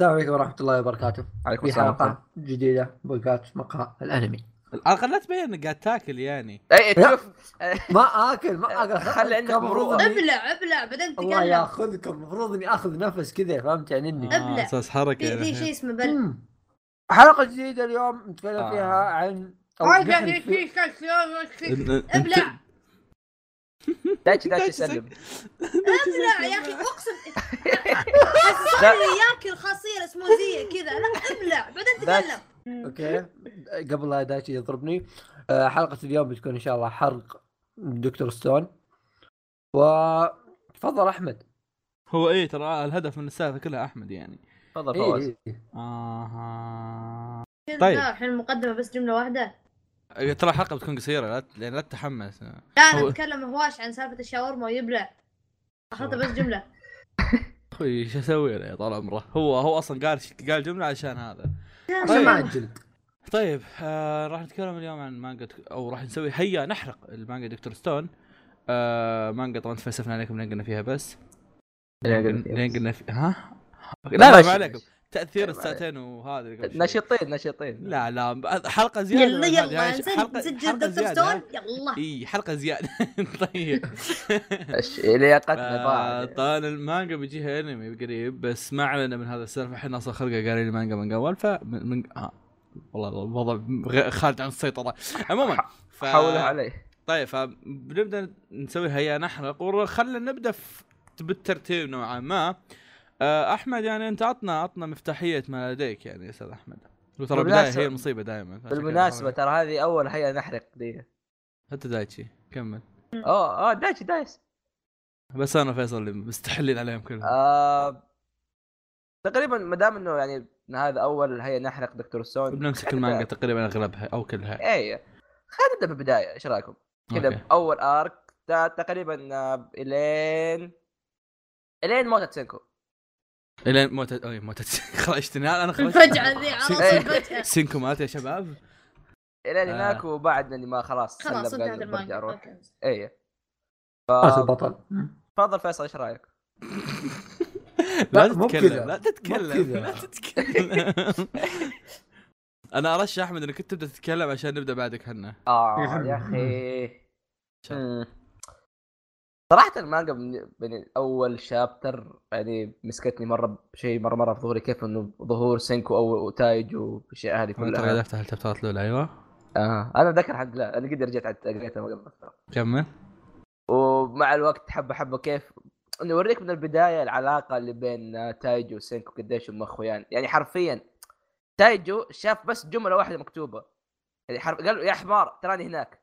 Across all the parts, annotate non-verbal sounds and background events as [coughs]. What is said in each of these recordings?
السلام عليكم ورحمة الله وبركاته عليكم في السلام حلقة جديدة بودكاست مقهى الأنمي أنا خليت تبين انك قاعد تاكل يعني اي لا. شوف ما آكل ما آكل [laughs] خلي عندك. المفروض أبلع أبلع بعدين الله تتكلم ياخذكم المفروض إني آخذ نفس كذا فهمت يعني اني أبلع. آه، أساس حركة في في يعني. شيء اسمه بل. حلقة جديدة اليوم نتكلم آه. فيها عن إن- أبلع دايتشي [laughs] دايتشي دايتشي سلم. [laughs] ابلع يا أخي أقسم [laughs] حسسني ياكل خاصية اسموزية كذا. لا ابلع بعدين تكلم. okay. قبل لا دايتشي يضربني آه، حلقة اليوم بتكون إن شاء الله حرق دكتور ستون. و تفضل أحمد. هو إيه ترى الهدف من السالفه كلها أحمد يعني. تفضل إيه. فواز. آها. طيب. الحين المقدمه بس جملة واحدة. ترى الحلقة بتكون قصيرة لا يعني لا تتحمس. لا هو- أنا أتكلم هواش عن سالفة الشاورما ويبلع. اخذتها بس جملة. [laughs] أخوي شو أسوي له يا طال عمره؟ هو هو أصلا قال قال جملة عشان هذا. عشان ما اجلد طيب آه راح نتكلم اليوم عن مانجا أو راح نسوي هيا نحرق المانجا دكتور ستون. آه مانجا طبعا تفلسفنا عليكم لين قلنا فيها بس. لين قلنا في... ها؟ لا لا ما عليكم. تأثير الساعتين وهذا. نشيطين نشيطين. لا لا حلقة زيادة يلا يلا نسجل حلقه دكتور زيادة. ستون يلا. إي حلقة زيادة. [laughs] طيب. إيش- لياقتنا ضاع طبعا المانجا بيجيها انمي قريب بس ما اعلنا من هذا السالفة. الحين أصلا خلقه قارين المانجا من قبل ف من. آه. والله الوضع غ- خارج عن السيطرة. عموما ف... حولها عليه. طيب فبنبدأ نسوي هيا نحرق وخلنا نبدأ في بالترتيب نوعا ما. آه، أحمد يعني أنت عطنا عطنا مفتاحية ما لديك يعني يا أستاذ أحمد. وترى البدايه هي المصيبة دائما بالمناسبة ترى هذه أول هيا نحرق دي. حتى دايتشي كمل. أوه أوه دايتشي دايس. بس أنا فيصل اللي مستحلين عليهم كلهم. آه تقريبا ما دام إنه يعني إن هذا أول هيا نحرق دكتور ستون بنمسك المانجا. تقريبا أغلبها أو كلها. اي خلينا نبدأ بالبداية إيش رأيكم؟ كذا. بأول arc تقريبا آه، الين إلين موتة سينكو الين موتة اي موتة [laughs] خرجتني أنا خرجت الفجعه ذي على. طول فجأة سينكو مات يا شباب الين آه. هناك وبعد أني ما خلاص خلاص انتهت المانجا أروح. اي مات البطل تفضل فيصل إيش رأيك؟ [laughs] لا تتكلم. لا تتكلم. لا تتكلم أنا أرشح احمد إنك أنت تبدأ تتكلم عشان نبدأ بعدك إحنا آه يا. أخي. صراحة المانجا من من أول chapter يعني مسكتني مرة بشيء مرة مرة في ظهوري كيف إنه ظهور سينكو أو تايجو والاشياء هذه أنا ترى قاعد كلها افتح ال chapterات الاولى أيوه. آه. أنا ذكر الحمد لله أنا قد رجعت قريتها قبل. كمل. ومع الوقت حبة حبة كيف إنه يوريك من البداية العلاقة اللي بين تايجو وسينكو قديش هم أخويان. يعني حرفيا تايجو شاف بس جملة واحدة مكتوبة. يعني حرف قال له يا حمار تراني هناك.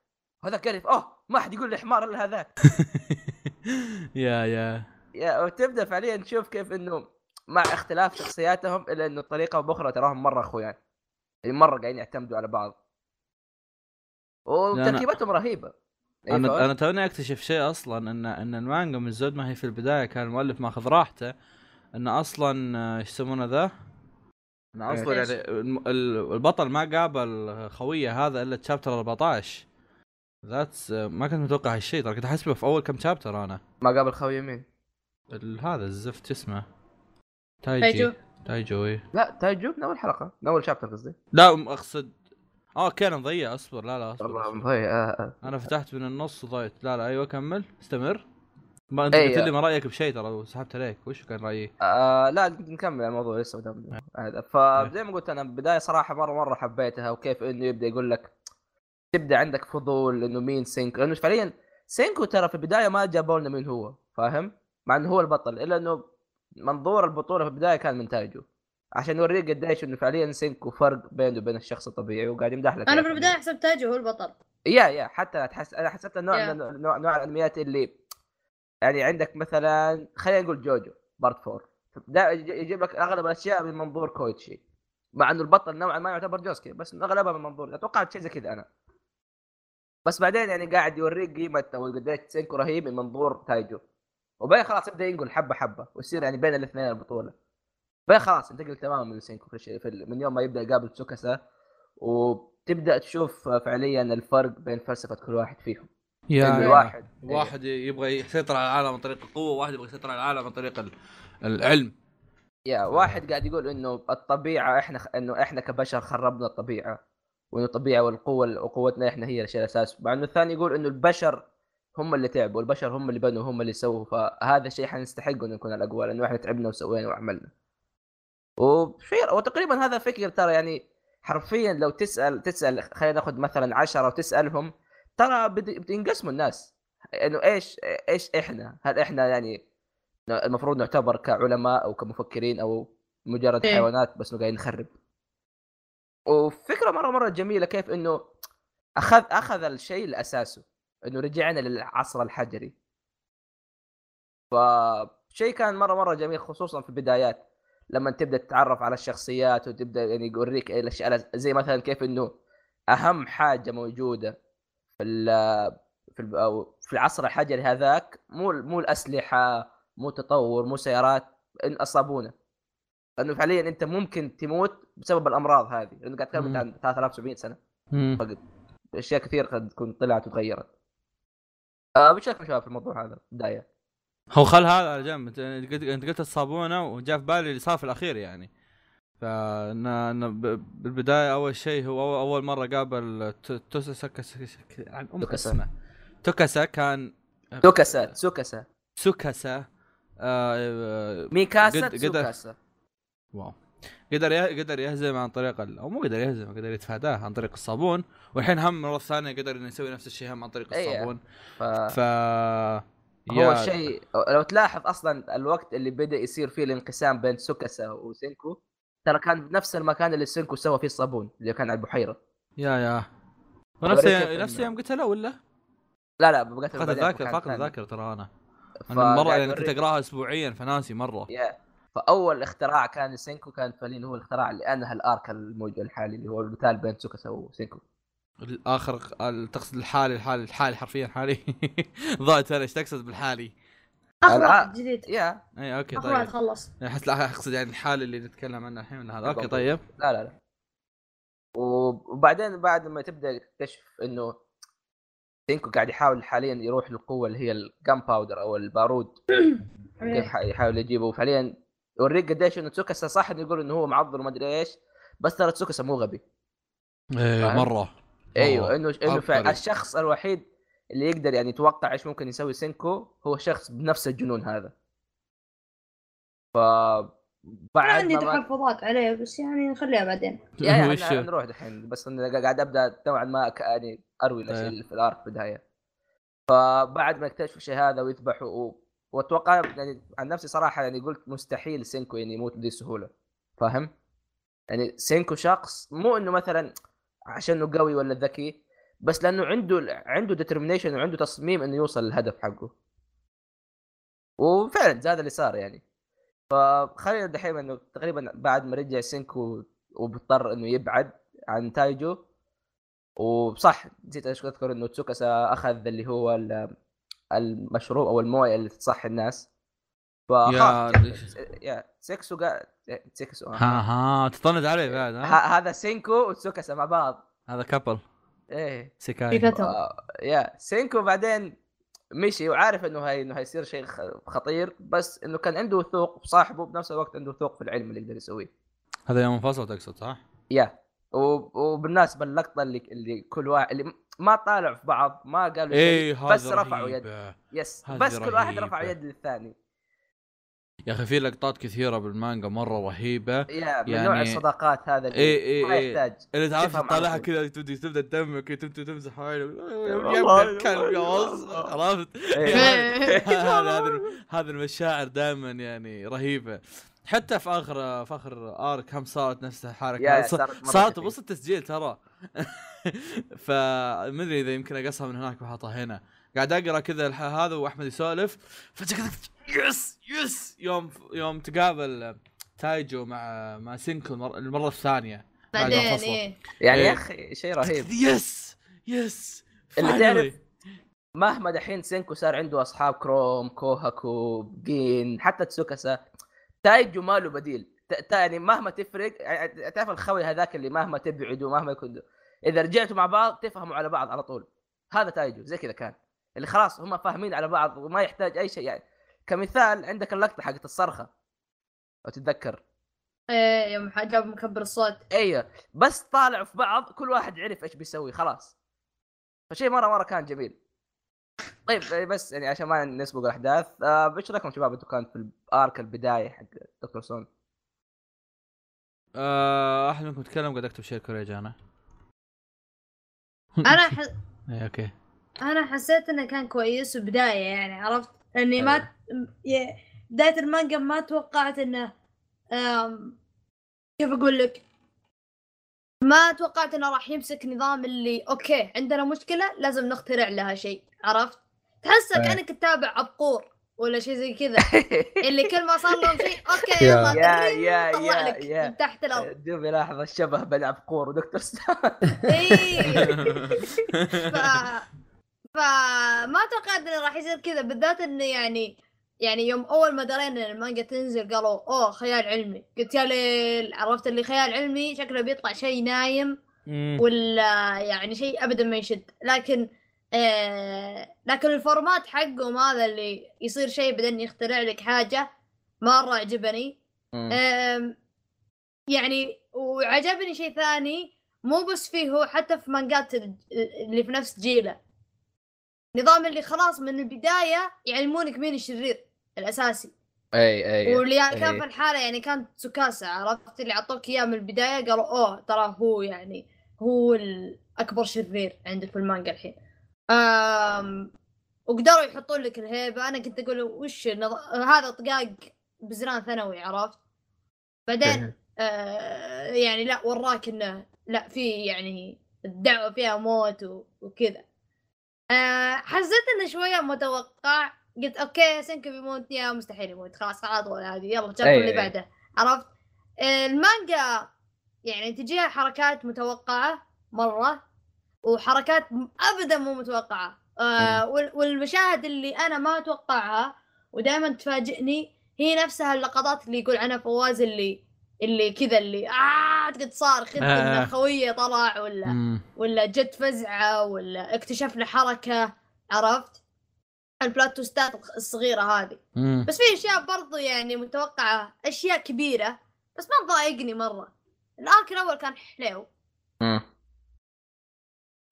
هذا قال أوه ما حد يقول لي حمار إلا هذاك. [laughs] [laughs] يا يا يا وتبدأ فعليا تشوف كيف إنه مع اختلاف شخصياتهم الا إنه بطريقه أو بأخرى تراهم مرة اخويان يعني مرة قاعدين يعتمدوا على بعض وتركيبتهم رهيبة إيه؟ أنا أنا توني أكتشف شيء أصلا إن إن المانجا من زود ما هي في البداية كان المؤلف ماخذ راحته إن أصلا آه، إيش يسمونه ذا؟ إن أصلا إيش؟ يعني البطل ما قابل خوية هذا إلا chapter 14 that's ما كنت متوقع هالشيء ترى كنت احسبه في أول كم chapter أنا. ما قابل خوي مين ال- هذا الزفت اسمه؟ تايجي. تايجو. تايجو إيه لا تايجو من أول حلقة من أول chapter قصدي. لا م- اقصد آه okay أنا مضيع أصبر لا لا أصبر, والله. مضيع آه آه. أنا فتحت من النص وضعت لا لا أيوه كمل. استمر. ما أنت أي- قلت لي ما رأيك بشيء ترى وسحبت عليك. وش كان رأيي؟ آه لا نكمل الموضوع لسه قدام هذا فزي ما قلت أنا بداية صراحة مرة مرة حبيتها وكيف إنه يبدأ يقول لك تبدأ عندك فضول إنه مين سينكو لأنه فعليا سينكو ترى في البداية ما جابوا لنا مين هو فاهم؟ مع إنه هو البطل إلا إنه منظور البطولة في البداية كان من تايجو عشان يوريك قديش إنه فعليا سينكو فرق بينه وبين الشخص الطبيعي وقاعد يمدح لك أنا إياه في البداية حسبت تايجو هو البطل. يا يا حتى تحس أنا حسبت نوع. من نوع, نوع الأنميات اللي يعني عندك مثلا خلينا نقول جوجو part 4 دا يج- يجيب لك أغلب الأشياء من منظور كويتشي. مع إنه البطل نوعا ما يعتبر جوسكي بس أغلبها من منظور أتوقع شيء زي كذا أنا. بس بعدين يعني قاعد يوريك قيمة أو قديش سينكو رهيب من منظور تايجو. وبعدين خلاص يبدأ ينقل حبة حبة ويصير يعني بين الاثنين البطولة. بعدين خلاص انتقل تماما من سينكو في الشيء في من يوم ما يبدأ يقابل تسوكاسا وتبدأ تشوف فعليا الفرق بين فلسفة كل واحد فيهم. يا يا. واحد واحد يبغى يسيطر على العالم عن طريق القوة وواحد يبغى يسيطر على العالم عن طريق ال- العلم. يا واحد قاعد يقول إنه الطبيعة إحنا إنه إحنا كبشر خربنا الطبيعة. وانه الطبيعه والقوه وقوتنا إحنا هي الشيء الأساس. مع انه الثاني يقول إنه البشر هم اللي تعبوا والبشر هم اللي بنوا هم اللي سووا. فهذا الشيء حنستحق إنه نكون الاقوى لأنه إحنا تعبنا وسوينا وعملنا. وشيء وتقريبا هذا فكر ترى يعني حرفيا لو تسأل تسأل خلينا ناخذ مثلا عشرة وتسألهم ترى بينقسموا الناس. إنه إيش إيش إحنا؟ هل إحنا يعني المفروض نعتبر كعلماء أو كمفكرين أو مجرد إيه. حيوانات بس قاعدين نخرب؟ وفكرة مرة مرة جميلة كيف إنه أخذ أخذ الشيء لأساسه إنه رجعنا للعصر الحجري. فشيء كان مرة مرة جميل خصوصا في البدايات لما تبدأ تتعرف على الشخصيات وتبدأ يعني يوريك الأشياء زي مثلا كيف إنه أهم حاجة موجودة في في في العصر الحجري هذاك مو مو الأسلحة مو تطور مو سيارات إن أصابونا. لأنه فعليا أنت ممكن تموت بسبب الأمراض هذه. لأنه قاعد تتكلم. عن 3700 سنة. فقط. أشياء كثير قد تكون طلعت وتغيرت. آه وش رايكم شباب في الموضوع هذا بداية. هو خل هذا على جنب. انت قلت الصابونة وجاء في بالي اللي صار في الأخير يعني. فان إن ب- بالبداية أول شيء هو أول- أول مرة قابل توسا عن أم توكاسا. اسمه. توكاسا كان سوكاسا سوكاسا سوكاسا آه ميكاسا قد- قد- سوكاسا واو. قدر. قدر يهزم عن طريق ال... أو مو قدر يهزم قدر يتفاداه عن طريق الصابون والحين هم مرة ثانية قدر إنه يسوي نفس الشيء هم عن طريق إيه. الصابون ف... ف هو الشيء لو تلاحظ أصلا الوقت اللي بدأ يصير فيه الانقسام بين سوكاسا وسينكو ترى كان بنفس المكان اللي سينكو سوى فيه الصابون اللي كان على البحيرة yeah yeah ونفس نفس يوم قتله ولا؟ لا لا بقيت فقد الذاكرة فقد الذاكرة ترى أنا أنا مرة يعني كنت أوريك. أقراها اسبوعيا فناسي مرة yeah فأول اختراع كان لسينكو كان فعليا هو الاختراع اللي أنهى ال arc الموجود الحالي اللي هو القتال بين سوكاسا وسينكو الآخر ال- تقصد الحالي الحالي الحالي حرفيا حالي. [laughs] ضاعت أنا إيش تقصد بالحالي؟ آخر واحد جديد. yeah. اي okay آخر واحد طيب. خلص. أحس لا أقصد يعني الحالي اللي نتكلم عنه الحين من هذا؟ okay. طيب. لا لا لا. وبعدين بعد ما تبدأ تكتشف إنه سينكو قاعد يحاول حاليا يروح للقوه اللي هي ال gunpowder أو البارود. [coughs] كيف يحاول يجيبه. وفعليا يوريك قديش إنه تسوكاسا صح إنه يقول إنه هو معضل وما أدري إيش بس ترى تسوكاسا مو غبي إيه؟ مرة أيوه إنه إنه فعلا. الشخص الوحيد اللي يقدر يعني يتوقع إيش ممكن يسوي سينكو هو شخص بنفس الجنون هذا ف بعد عندي تحفظات عليه بس يعني نخليها بعدين [laughs] وش؟ إحنا نروح دحين بس أنا قاعد أبدأ نوعا ما يعني أروي الأشياء إيه. اللي في ال arc في البداية فبعد ما يكتشفوا الشيء هذا ويذبحوا و... وأتوقع يعني عن نفسي صراحة يعني قلت مستحيل سينكو يعني يموت بهذه السهولة. فاهم؟ يعني سينكو شخص مو إنه مثلا عشان انه قوي ولا ذكي بس لأنه عنده عنده determination وعنده تصميم إنه يوصل للهدف حقه. وفعلا زاد اللي صار يعني. فخلينا دحين إنه تقريبا بعد ما رجع سينكو وبيضطر إنه يبعد عن تايجو. وصح نسيت أذكر إنه تسوكاسا اخذ اللي هو المشروب أو الموية اللي تصحي الناس. يا- فخلاص يا سيكسو قا... سيكسو ها ها تطند عليه بعد ها؟ ه- هذا سينكو وتسوكاسا مع بعض. هذا كابل إيه. سيكاي. آه، يا. سينكو بعدين مشي وعارف إنه هي إنه هيصير شيء خ- خطير بس إنه كان عنده ثوق في صاحبه بنفس الوقت عنده ثوق في العلم اللي يقدر يسويه. هذا يوم انفصل تقصد صح؟ يا. و- وبالنسبه اللقطة اللي اللي كل واحد اللي ما طالعوا في بعض ما قالوا شيء إيه هذا بس رفعوا يد. يس بس كل واحد. رفع يد للثاني يا أخي في لقطات كثيرة بالمانجا مرة رهيبة يا من يعني- نوع الصداقات هذا اللي إيه إيه ما إيه يحتاج اللي تعرف تطلعها. كذا تبدأ تبدأ تدمك تبدأ تمسح عينه يا عرفت؟ إيه. [laughs] هذا هذا هذه المشاعر دائما يعني رهيبة حتى في آخر في آخر آرك هم صارت نفس الحركه صارت صارت. بص التسجيل ترى. [laughs] فما أدري إذا يمكن أقصها من هناك وحاطها هنا. قاعد أقرأ كذا الح- هذا وأحمد يسولف. فجأة كذا yes yes! يوم يوم تقابل تايجو مع مع سينكو المر- المرة الثانية. بعدين. إيه. يعني إيه. يا أخي شيء رهيب. يس يس. اللي. تعرف مهما دحين سينكو صار عنده أصحاب كروم كوهاكو جين حتى تسوكاسا تايجو ما له بديل يعني مهما تفرق يعني تعرف الخوي هذاك اللي مهما تبعدوا مهما يكون إذا رجعتوا مع بعض تفهموا على بعض على طول. هذا تايجو زي كذا كان. اللي خلاص هم فاهمين على بعض وما يحتاج أي شيء يعني كمثال عندك اللقطة حقت الصرخة. لو تتذكر. إيه يوم جاب مكبر الصوت. أيوه بس طالعوا في بعض كل واحد عرف إيش بيسوي خلاص. فشيء مرة مرة كان جميل. طيب آه، بس يعني عشان ما نسبق الأحداث آه إيش رأيكم شباب أنتم كان في الآرك البداية حق دكتور سون؟ آه أحد منكم تكلم قاعد أكتب شيء كوريجي أنا. [laughs] أنا ح... اي okay. أنا حسيت إنه كان كويس وبداية يعني عرفت؟ إني ما أيوة. بداية المانجا ما توقعت إنه أم... كيف أقول لك. ما توقعت إنه راح يمسك نظام اللي okay عندنا مشكلة لازم نخترع لها شيء عرفت؟ تحسه أيه. كانك تتابع عبقور ولا شيء زي كذا [laughs] اللي كل ما صار لهم شيء okay يا- يلا يا- يا- يا- يا. من تحت الأرض دوبي لاحظ الشبه بين عبقور ودكتور ستون [laughs] إيه. [laughs] ف فما توقعت إنه راح يصير كذا بالذات إنه يعني يعني يوم أول ما درينا إن المانجا تنزل قالوا أوه خيال علمي قلت يا ليل عرفت اللي خيال علمي شكله بيطلع شيء نايم. ولا يعني شيء ابدا ما يشد لكن آه لكن الفورمات حقهم هذا اللي يصير شيء بعدين يخترع لك حاجة مرة عجبني يعني وعجبني شيء ثاني مو بس فيه هو حتى في مانجات ال- اللي في نفس جيله. نظام اللي خلاص من البداية يعلمونك مين الشرير الأساسي. أي أي واللي كان إيه. في الحالة يعني كانت سكاسة عرفت؟ اللي عطوك إياه من البداية قالوا أوه ترى هو يعني هو الأكبر شرير عندك في المانجا الحين. أم وقدروا يحطون لك الهيبة. أنا كنت أقول وش النظ... هذا طقاق بزران ثانوي عرفت؟ بعدين آه يعني لا وراك إنه لا في يعني الدعوة فيها موت و- وكذا. آه حسيت إنه شوية متوقع. قلت أوكي سنكو بيموت يا مستحيل يموت. خلاص خلاص ولا هذه. يلا جاب أي اللي أي. بعده. عرفت؟ آه المانجا يعني تجيها حركات متوقعة مرة. وحركات ابدا مو متوقعة آه وال- والمشاهد اللي أنا ما أتوقعها ودائما تفاجئني هي نفسها اللقطات اللي يقول عنها فواز اللي اللي كذا اللي آه تقعد تصارخ انت آه. خويه طلع ولا مم. ولا جت فزعة ولا اكتشفنا حركة عرفت البلات توستات الصغيرة هذه مم. بس في أشياء برضو يعني متوقعة أشياء كبيرة بس ما تضايقني مرة الارك الأول كان حلو مم.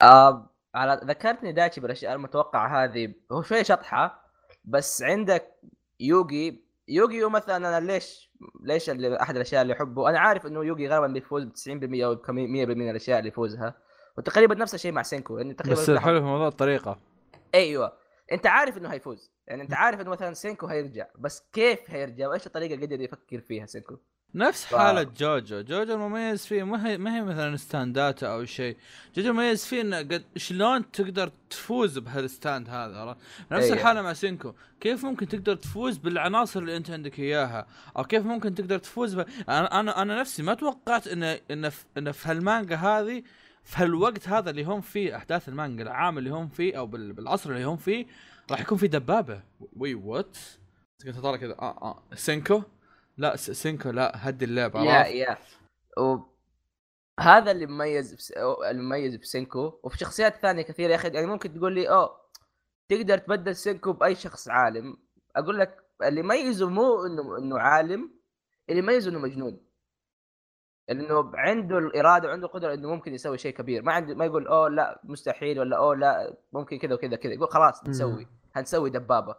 آه على ذكرتني دايتشي بالأشياء المتوقعة هذه. هو شوية شطحة بس عندك يوغي. يوغي مثلا أنا ليش ليش اللي أحد الأشياء اللي أحبه؟ أنا عارف إنه يوغي غالبا بيفوز ب 90% أو 100% من الأشياء اللي يفوزها. وتقريبا نفس الشيء مع سينكو يعني تقريبا بس الحلو في موضوع الطريقة. أيوه. أنت عارف إنه هيفوز. يعني أنت عارف إنه مثلا سينكو هيرجع. بس كيف هيرجع؟ وإيش الطريقة اللي قدر يفكر فيها سينكو؟ نفس ف- حالة جوجو، جوجو المميز فيه ما هي ما هي مثلا ستاندات أو شيء، جوجو المميز فيه إنه قد شلون تقدر تفوز بهالستاند هذا؟ نفس أيوة. الحالة مع سينكو، كيف ممكن تقدر تفوز بالعناصر اللي أنت عندك إياها؟ أو كيف ممكن تقدر تفوز ب... أنا أنا أنا نفسي ما توقعت انه انه في, إنه في هالمانجا هذه في هالوقت هذا اللي هم فيه أحداث المانجا العام اللي هم فيه أو بال- بالعصر اللي هم فيه راح يكون في دبابة، wait what؟ كنت أطالع كذا آه آه سينكو؟ لا سينكو لا هدي اللعبة يا؟ يا. و... هذا اللي مميز بس... المميز بسينكو. وفي شخصيات ثانية كثيرة يا أخي يعني ممكن تقول لي أوه تقدر تبدل سينكو بأي شخص عالم. أقول لك اللي يميزه مو إنه إنه عالم اللي يميزه إنه مجنون. لأنه عنده الإرادة وعنده القدرة إنه ممكن يسوي شيء كبير. ما عنده ما يقول أوه لا مستحيل. ولا أوه لا ممكن كذا وكذا كذا يقول خلاص نسوي هنسوي دبابة.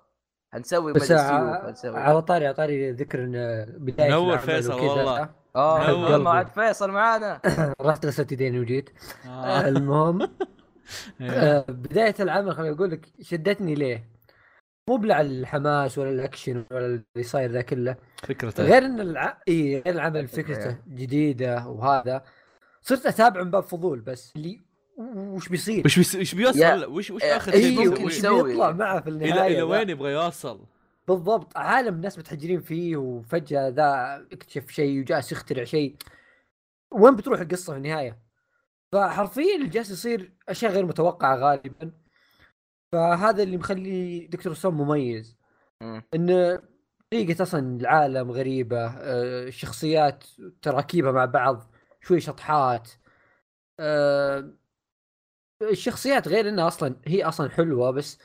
هنسوي بس هنسوي على طاري على طاري ذكر إن بداية منور العمل فيصل والله. آه نور. والله عاد [laughs] فيصل معانا رحت غسلت يديني وجيت آه. [laughs] المهم [laughs] إيه. آه، بداية العمل خليني أقول لك شدتني ليه؟ مو بلا على الحماس ولا الأكشن ولا اللي صاير ذا كله فكرته غير إن الع... إيه غير العمل فكرته جديدة وهذا صرت أتابع من باب فضول بس اللي وش بيصير؟ وش بيس... وش بيوصل وش وش إيه، آخر شيء أيوه ممكن وش؟ بيطلع معه في النهايه إلى؟ وين يبغى يوصل بالضبط عالم الناس متحجرين فيه وفجأة ذا اكتشف شيء وجالس يخترع شيء وين بتروح القصة في النهاية؟ فحرفيا اللي جالس يصير أشياء غير متوقعة غالبا فهذا اللي مخلي دكتور سون مميز مم. إن طريقة أصلا العالم غريبة آه، الشخصيات تراكيبها مع بعض شوي شطحات آه، الشخصيات غير إنها أصلا هي أصلا حلوة بس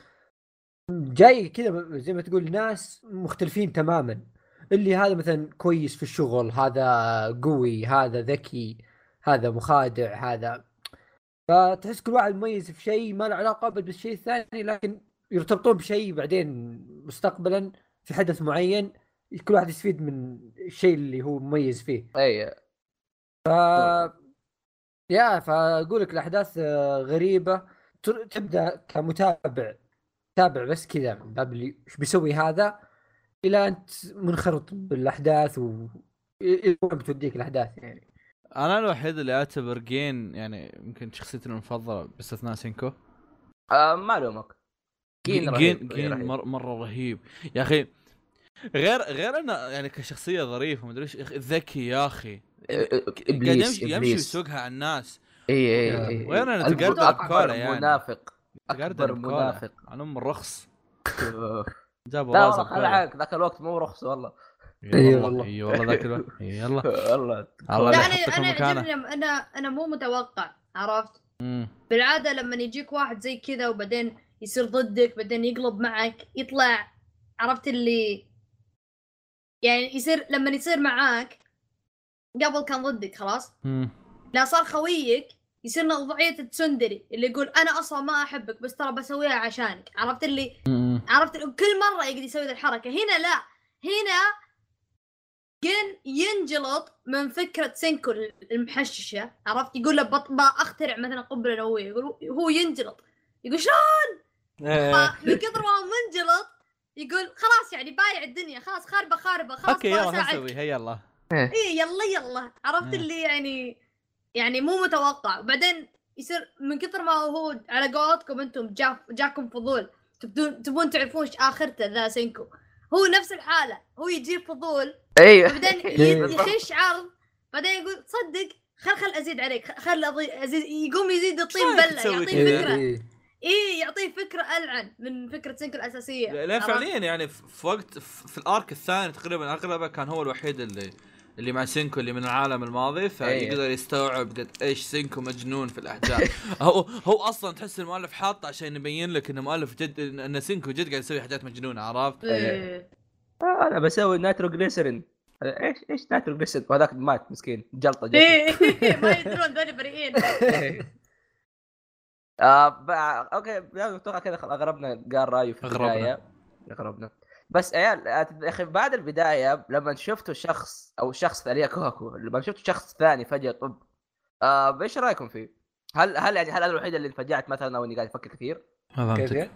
جاي كذا زي ما تقول ناس مختلفين تماما. اللي هذا مثلا كويس في الشغل هذا قوي هذا ذكي هذا مخادع هذا فتحس كل واحد مميز في شيء ما له علاقة بالشيء الثاني لكن يرتبطون بشيء بعدين مستقبلا في حدث معين كل واحد يستفيد من الشيء اللي هو مميز فيه. أي. ف يا فأقول لك الأحداث آه، غريبة. تر- تبدأ كمتابع تابع بس كذا من باب اللي إيش بيسوي هذا؟ إلى انت منخرط بالأحداث و وين بتوديك الأحداث يعني؟ أنا الوحيد اللي أعتبر جين يعني يمكن شخصيتي المفضلة باستثناء سينكو آه ما لومك جين جين رهيب، جين رهيب. مر مرة رهيب. يا أخي غير غير إنه يعني كشخصية ظريفة مدري إيش ذكي يا أخي. قاعد إبليس يمشي يمشي إبليس. ويسوقها على الناس. اي اي اي وين أنا؟ البرد تقدر اكبر بكولا يعني. منافق أكبر. منافق. عن ام الرخص لا جابوا والله راسه خلي عنك ذاك الوقت مو رخص والله. اي والله. والله. اي والله ذاك الوقت. اي يلا. [laughs] والله. الله لا لا أنا أنا أنا أنا مو متوقع عرفت. بالعادة لما يجيك واحد زي كذا وبعدين يصير ضدك بعدين يقلب معك يطلع عرفت اللي يعني يصير لما يصير معاك قبل كان ضدك خلاص؟ مم. لا صار خويك يصير نوعية التسندري اللي يقول أنا أصلا ما أحبك بس ترى بسويها عشانك عرفت اللي؟ مم. عرفت كل مرة يقدر يسوي ذي الحركة. هنا لا. هنا جين ينجلط من فكرة سينكو المحششة عرفت؟ يقول له بط... بأخترع مثلا قنبلة نووية يقول هو ينجلط. يقول شلون؟ إيه. من كثر ما منجلط يقول خلاص يعني بايع الدنيا خلاص خاربة خاربة خلاص أوكي ما يلا أساعدك. نسوي هيا يلا. إيه. يلا يلا. عرفت إيه. اللي يعني يعني مو متوقع. وبعدين يصير من كثر ما هو على قولتكم أنتم جا جاكم فضول. تبدون تبون تعرفون إيش آخرته ذا سينكو. هو نفس الحالة. هو يجيب فضول أيوه بعدين [laughs] ي- يخش عرض. بعدين يقول تصدق خل خل أزيد عليك خل- ازيد يقوم يزيد الطين بلة يعطيه؟ فكرة. إيه. اي يعطيه فكرة ألعن من فكرة سينكو الأساسية لا؟ فعليا يعني في وقت في ال arc الثاني تقريبا أغلبه كان هو الوحيد اللي اللي مع سينكو اللي من العالم الماضي فيقدر يستوعب قد إيش سينكو مجنون في الأحداث [laughs] هو هو أصلا تحس المؤلف حاطه عشان يبين لك انه مؤلف جد إن سينكو جد قاعد يسوي حاجات مجنونة عرفت؟ إيه. آه، أنا بسوي نيتروجليسرين إيش إيش نيتروجليسرين وهذاك مات مسكين جلطة جت إيه. [laughs] ما يدرون ذول بريئين [laughs] آه بقى- أوكي يعني أتوقع كذا خل- أغلبنا قال رأيه في أغلبنا. البداية أغلبنا بس عيال يا أخي بعد البداية لما شفتوا شخص أو شخص ثاني كوهاكو لما شفتوا شخص ثاني فجأة طب آه إيش رأيكم فيه؟ هل هل يعني هل أنا الوحيد اللي انفجعت مثلا أو إني قاعد أفكر كثير؟ كيف؟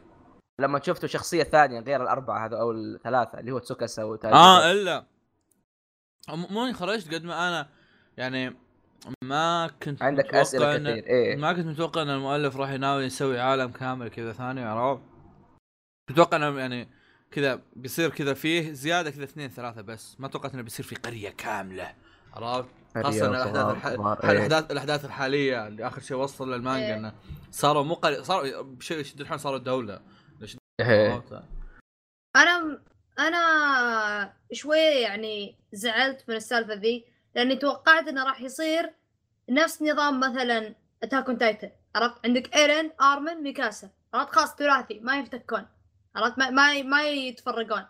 لما شفتوا شخصية ثانية غير الأربعة هذا أو الثلاثة اللي هو تسوكاسا وتايجو آه إلا مو إني خرجت قد ما أنا يعني ما كنت عندك متوقع أسئلة إن- كثير إيه ما كنت متوقع إن المؤلف راح يناوي يسوي عالم كامل كذا ثاني عرفت؟ كنت متوقع إنه يعني كذا بيصير كذا فيه زيادة كذا اثنين ثلاثة بس ما توقعت إنه بيصير في قرية كاملة عرفت؟ خاصة إن الأحداث الح... الاحداث الأحداث الحالية اللي آخر شيء وصل للمانجا إيه. إنه صاروا مو قرية صاروا بشيء يشد الحين صاروا دولة إيه. أنا أنا شوية يعني زعلت من السالفة ذي لأني توقعت إنه راح يصير نفس نظام مثلا Attack on Titan عرفت؟ عندك ايرين ارمن ميكاسا عرفت؟ خلاص ثلاثي ما يفتكون. عرفت؟ ما ما, ما يتفرقون.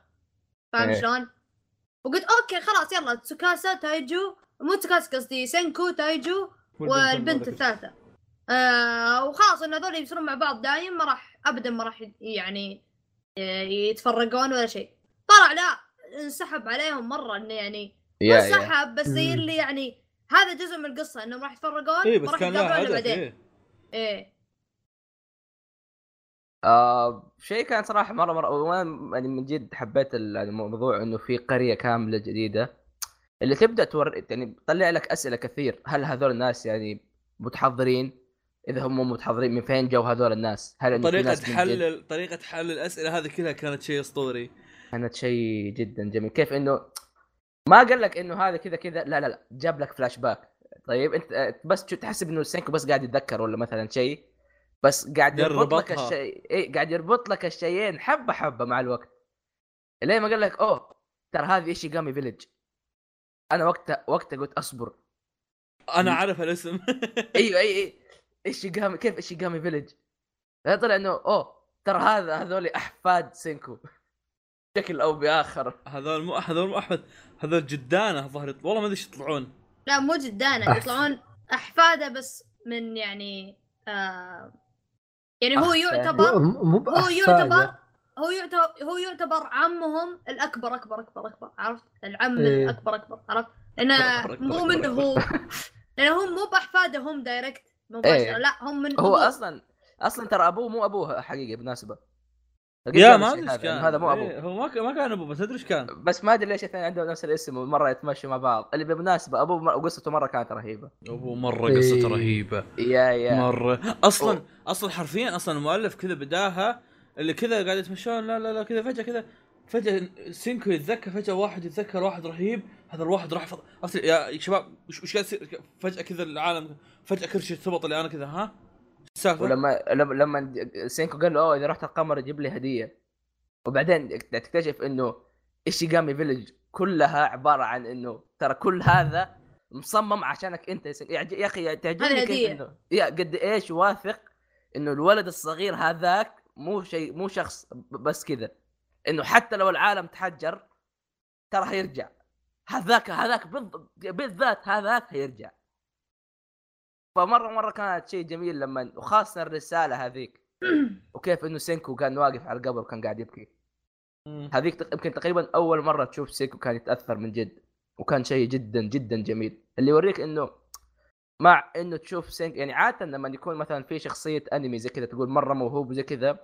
فاهم إيه. شلون؟ وقلت أوكي خلاص يلا. تسوكاسا تايجو. مو تسوكاسا قصدي سينكو تايجو والبنت الثالثة. آه وخلاص إن هذول يصيرون مع بعض دايم ما راح ابدا ما راح يعني يتفرقون ولا شيء. طلع لا. انسحب عليهم مرة إنه يعني انسحب بس زي اللي يعني هذا جزء من القصة إنهم راح يتفرقون اي إيه، بس وراح كان له بعدين. إيه. إيه. آه شيء كان صراحة مره مره وأنا يعني من جد حبيت ال- الموضوع إنه في قرية كاملة جديدة اللي تبدأ تور يعني تطلع لك أسئلة كثير. هل هذول الناس يعني متحضرين؟ إذا هم مو متحضرين من فين جو هذول الناس؟ هل طريقة ناس؟ حل طريقة حل الأسئلة هذه كلها كانت شيء أسطوري. كانت شيء جدا جميل. كيف إنه ما قال لك إنه هذا كذا كذا؟ لا لا لا جاب لك فلاش باك طيب أنت آه، بس تحسب إنه سينكو بس قاعد يتذكر ولا مثلا شيء؟ بس قاعد يربط لك. الشيء. اي قاعد يربط لك الشيئين حبة حبة مع الوقت. لين ما قال لك أوه ترى هذه ايشيغامي village أنا وقتها وقتها قلت أصبر. أنا عارف الاسم. [laughs] أيوه اي اي ايشيغامي كيف ايشيغامي village طلع إنه أوه ترى هذا هذول أحفاد سينكو. بشكل أو بآخر. هذول مو هذول مو أحفاد هذول جدانة ظهر والله ما أدري إيش يطلعون. لا مو جدانا يطلعون أحفاده بس من يعني آه يعني هو يعتبر مو هو. يعتبر هو يعتبر هو يعتبر عمهم الأكبر أكبر أكبر أكبر. عرفت؟ العم إيه. الأكبر أكبر. عرفت؟ لأنه مو منه هو. لأنه هم مو بأحفاده هم دايركت مباشرة. إيه. لا هم من هو أبوه. أصلا أصلا ترى أبوه مو أبوه حقيقي بالمناسبة. يا ما أدري إيش هذا، كان. هذا مو ابوه إيه، هو ما كان ما كان ابوه بس أدري إيش كان. بس ما أدري ليش الاثنين عندهم نفس الاسم ومرة يتمشوا مع بعض. اللي بالمناسبة ابوه مر- قصته مرة كانت رهيبة. ابوه مرة قصته إيه. رهيبة. يا يا. مرة. أصلا أصلا حرفيا أصلا المؤلف كذا بداها اللي كذا قاعد يتمشون لا لا لا كذا فجأة كذا فجأة سينكو يتذكر فجأة واحد يتذكر واحد رهيب هذا الواحد راح فض... يا شباب وش وش قاعد يصير؟ فجأة كذا العالم فجأة كل شيء ثبت اللي أنا كذا ها؟ السالفه ولما لما لما سينكو قال له أوه إذا رحت القمر جيب لي هدية. وبعدين تكتشف إنه إيشيغامي village كلها عبارة عن إنه ترى كل هذا مصمم عشانك أنت. يا أخي تعجبني كيف. إنه يا قد إيش واثق إنه الولد الصغير هذاك مو شيء مو شخص بس كذا. إنه حتى لو العالم تحجر ترى هيرجع. هذاك هذاك بالذات هذاك هيرجع. فمرة مرة كانت شيء جميل لما وخاصة الرسالة هذيك. [clears throat] وكيف إنه سينكو كان واقف على القبر وكان قاعد يبكي. هذيك يمكن تقريبا أول مرة تشوف سينكو كان يتأثر من جد. وكان شيء جدا جدا جميل. اللي يوريك إنه مع إنه تشوف سينكو يعني عادة لما يكون مثلا في شخصية أنمي زي كذا تقول مرة موهوب وزي كذا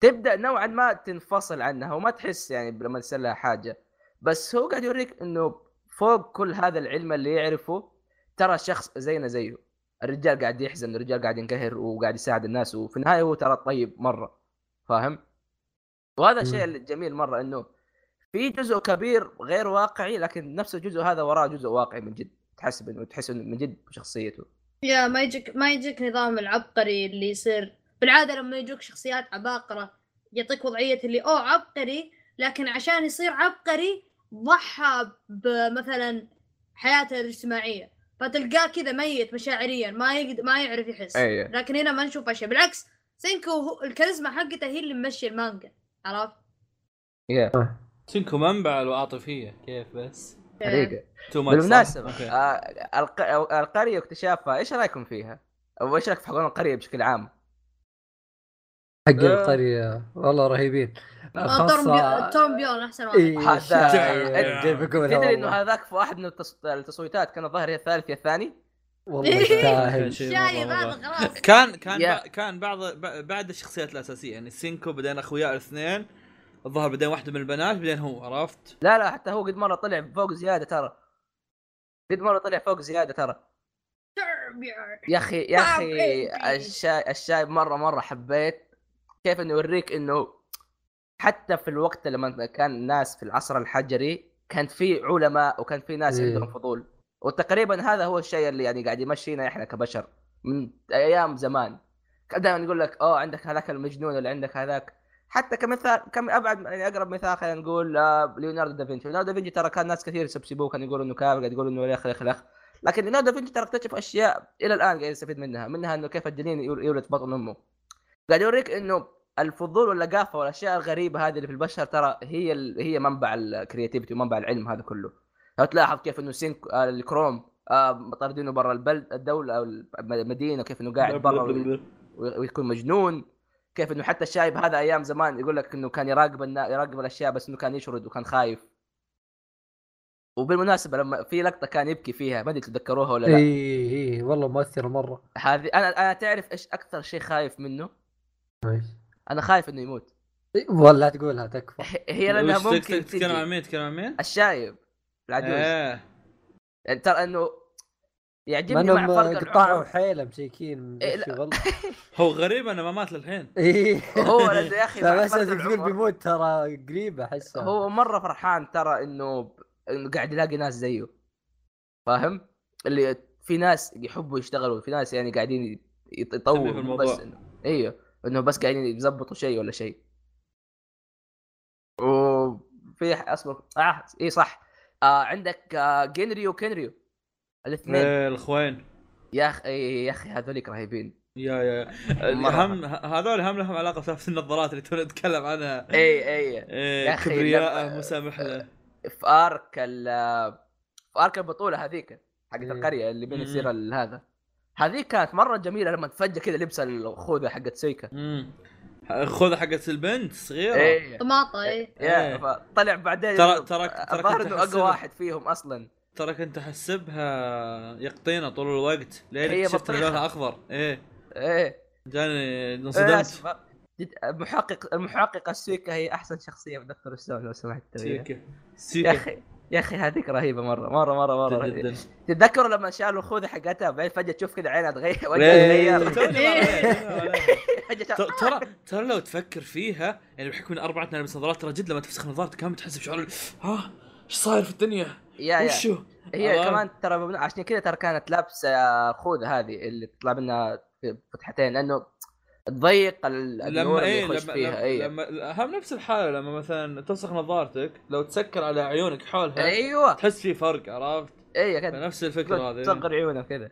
تبدأ نوعا ما تنفصل عنها وما تحس يعني لما تصير لها حاجة. بس هو قاعد يوريك إنه فوق كل هذا العلم اللي يعرفه ترى شخص زينا زيه. الرجال قاعد يحزن الرجال قاعد ينقهر وقاعد يساعد الناس وفي النهاية هو ترى طيب مرة فاهم؟ وهذا الشيء. الجميل مرة إنه في جزء كبير غير واقعي لكن نفس الجزء هذا وراه جزء واقعي من جد تحسب انه تحس إنه من جد شخصيته يا ما يجيك ما يجيك نظام العبقري اللي يصير. بالعادة لما يجوك شخصيات عباقرة يعطيك وضعية اللي أوه عبقري لكن عشان يصير عبقري ضحى بمثلا حياته الاجتماعية. فتلقاه كذا ميت مشاعريا ما يقدر ما يعرف يحس أيوه لكن هنا ما نشوف شيء بالعكس سينكو هو الكاريزما حقته هي اللي ممشي المانجا عرفت؟ يا سينكو منبع العاطفية كيف بس حقيقه بالمناسبة. آه الق- القرية واكتشافها إيش رأيكم فيها؟ أو إيش رأيك في حقون القرية بشكل عام؟ حق آه. القرية والله رهيبين آه، كروم بيون أحسن واحد إيه، هذا- جاي بقولها تدري إنه. هذاك في واحد من التص- التصويتات كان الظاهر يا الثالث يا الثاني والله إيه. يستاهل شيء شايب هذا. خلاص كان كان كان بعض ب- بعد الشخصيات الأساسية يعني سينكو بعدين أخويا الاثنين الظاهر بعدين واحدة من البنات بعدين هو عرفت؟ لا لا حتى هو قد مرة طلع فوق زيادة ترى قد مرة طلع فوق زيادة ترى. يا أخي يا أخي بابي. الشاي الشاي مره مرة حبيت كيف إنه يوريك إنه حتى في الوقت لما كان الناس في العصر الحجري كان في علماء وكان في ناس إيه. عندهم فضول. وتقريبا هذا هو الشيء اللي يعني قاعد يمشينا إحنا كبشر من أيام زمان. كان دائما يقول لك أوه عندك هذاك المجنون اللي عندك هذاك. حتى كمثال كم أبعد يعني أقرب مثال خلينا نقول آه، ليوناردو دافنشي. ليوناردو دافنشي ترى كان ناس كثير يسبسبوه كانوا يقولوا إنه كافر قاعد يقولوا إنه يا أخي أخي لكن ليوناردو دافنشي ترى اكتشف أشياء إلى الآن قاعد يستفيد منها منها إنه كيف الجنين يول- يولد في بطن أمه. قاعد يوريك إنه الفضول واللقافة والأشياء الغريبة هذه اللي في البشر ترى هي ال... هي منبع ال creativity ومنبع العلم هذا كله. لو تلاحظ كيف إنه سينك آه الكروم آه طاردينه برا البلد الدولة أو المدينة كيف إنه قاعد برا وي- ويكون مجنون. كيف إنه حتى الشايب هذا أيام زمان يقول لك إنه كان يراقب النا... يراقب الأشياء بس إنه كان يشرد وكان خايف. وبالمناسبة لما في لقطة كان يبكي فيها ما أدري تتذكروها ولا لا. اي اي والله مؤثرة مرة. هذه أنا أنا تعرف إيش أكثر شيء خايف منه؟ أنا خايف إنه يموت. إيه، والله تقولها تكفى. هي لأنها ممكن تك- تتكلم عن مين؟ تتكلم عن مين؟ الشايب. العجوز. إيه. يعني ترى إنه يعجبني مع فرق قطعوا العمر. حيله مسيكين إيه، [laughs] هو غريب إنه ما مات للحين. [laughs] إيه. هو يا أخي لا بس تقول بيموت ترى قريبه احسها هو مرة فرحان ترى إنه إنه قاعد يلاقي ناس زيه. فاهم؟ اللي في ناس يحبوا يشتغلوا في ناس يعني قاعدين يطوروا في مو الموضوع. بس إنه. إيوه. إنه بس قاعدين يظبطوا شيء ولا شيء. وفي اصبر آه اي صح. آه عندك آه جينرو وكينرو الاثنين. إيه الاخوين يا أخي يا أخي هذوليك رهيبين. yeah yeah. هم هذول هم لهم علاقة بسالفه النظارات اللي تونا نتكلم عنها. اي اي إيه. يا أخي، كبرياء لما- مسامح له. في arc ال في arc البطولة هذيك حقت إيه. القرية اللي بين. يصير هذا. هذيك كانت مرة جميلة لما فجاه كذا لبس الخوذة حقت سويكا امم خذ حقت البنت صغيرة. إيه. طماطه إيه. يا إيه. فطلع بعدين ترى- ترى- ترى الظاهر كنت إنه أقوى. واحد فيهم أصلا. ترى كنت أحسبها يقطينه طول الوقت. هي لين شفت. لونها أخضر. إيه. إيه. جاني إيه، انصدمت. جد- المحقق المحققة السويكا هي أحسن شخصية في دكتور ستون لو سمحت سيكا. يا سيكا. أخي يا أخي هذيك رهيبة مرة مرة مرة مرة جدا تتذكروا لما شالوا الخوذه حقتها بعدين فجأة تشوف كذا عينها تغير إيه، [laughs] ترى ترى لو تفكر فيها يعني بحكم إن اربعتنا نلبس نظارات ترى جد لما تفسخ نظارتك كان تحس بشعور ها إيش صاير في الدنيا؟ يا يا وشو؟ هي. كمان ترى عشان كذا ترى كانت لابسة خوذة هذه اللي تطلع منها فتحتين لأنه تضيق لما اللي إيه لما فيها إيه. لما, اي لما هم نفس الحالة لما مثلا تفسخ نظارتك لو تسكر على عيونك حولها أيوه تحس في فرق عرفت؟ اي كذا نفس الفكرة هذه تصغر عيونها كذا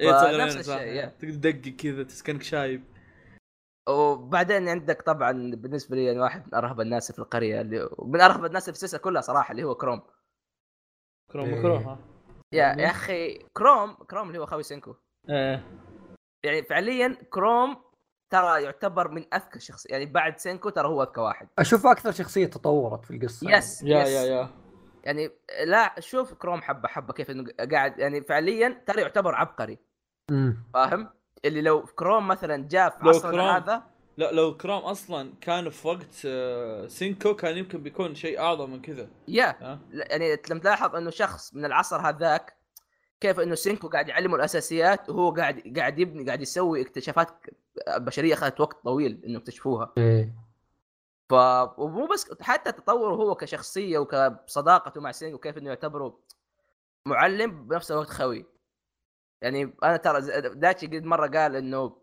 إيه تصغر عيونك صح. تقدر تدقق كذا تسكنك شايب وبعدين عندك طبعا بالنسبة لي أنا واحد من أرهب الناس في القرية اللي من أرهب الناس في السلسله كلها صراحة اللي هو كروم كروم إيه. كروم ها yeah. يا أخي كروم كروم اللي هو خوي سينكو إيه يعني فعليا كروم ترى يعتبر من أذكى الشخص يعني بعد سينكو ترى هو أذكى واحد. أشوف أكثر شخصية تطورت في القصة. yes yeah yes. yeah yeah. يعني لا شوف كروم حبة حبة كيف إنه قاعد يعني فعليا ترى يعتبر عبقري. امم فاهم؟ اللي لو كروم مثلا جاء في لو عصرنا كروم- هذا لا لو كروم أصلا كان في وقت آه، سينكو كان يمكن بيكون شيء أعظم من كذا. yeah لا، يعني لما تلاحظ إنه شخص من العصر هذاك كيف إنه سينكو قاعد يعلمه الأساسيات وهو قاعد قاعد يبني قاعد يسوي اكتشافات بشرية اخذت وقت طويل إنه يكتشفوها. إيه. ف ومو بس حتى تطوره هو كشخصية وكصداقته مع سينكو كيف إنه يعتبره معلم بنفس الوقت خوي. يعني أنا ترى داتشي قد مرة قال إنه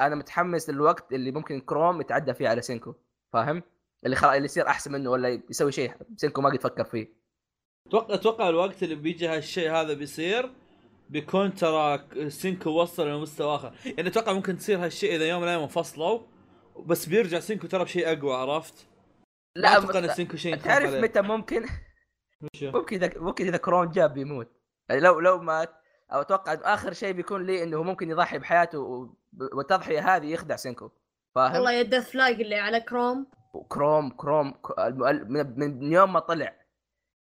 أنا متحمس للوقت اللي ممكن كروم يتعدى فيه على سينكو. فاهم؟ اللي خلاص اللي يصير أحسن منه ولا يسوي شيء. سينكو ما قد فكر فيه. أتوقع أتوقع الوقت اللي بيجي هالشيء هذا بيصير بيكون ترى سينكو وصل لمستوى آخر يعني أتوقع ممكن تصير هالشيء إذا يوم من الأيام انفصلوا بس بيرجع سينكو ترى بشيء أقوى عرفت؟ لا أتوقع إن سينكو شيء تعرف. متى ممكن وشو؟ ممكن إذا ممكن إذا كروم جاب بيموت يعني لو لو مات أو أتوقع آخر شيء بيكون لي إنه هو ممكن يضحي بحياته والتضحية هذه يخدع سينكو والله فاهم؟ yeah ال death flag اللي على كروم كروم كروم من يوم ما طلع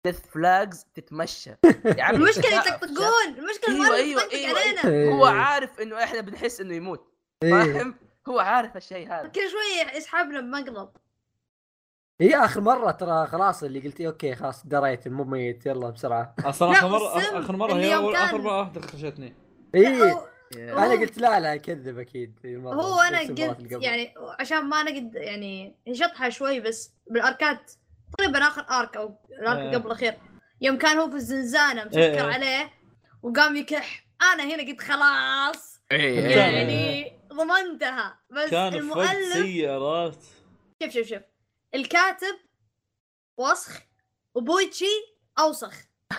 death flags تتمشى. يا عمي المشكلة يطقطقون المشكلة أيوة، المؤلف أيوة، يطقطق أيوة، علينا. إيه. هو عارف إنه إحنا بنحس إنه يموت إيه. فاهم؟ هو عارف الشيء هذا. كل شوية يسحبنا بمقلب. هي آخر مرة ترى خلاص اللي قلت أوكي خلاص دريت مو ميت يلا بسرعة. أصلا لا، آخر مرة آخر مرة هي آخر مرة واحدة خشتني هو- أنا قلت لا لا كذب أكيد في مرة. هو أنا قلت. يعني عشان ما نقد يعني شطحه شوي بس بالأركات. تقريبا آخر arc أو ال arc إيه. قبل الأخير يوم كان هو في الزنزانة مسكر إيه. عليه وقام يكح أنا هنا قلت خلاص إيه. كان- يعني ضمنتها بس كان المؤلف سيء عرفت؟ شوف شوف شوف الكاتب وسخ وبويتشي أوسخ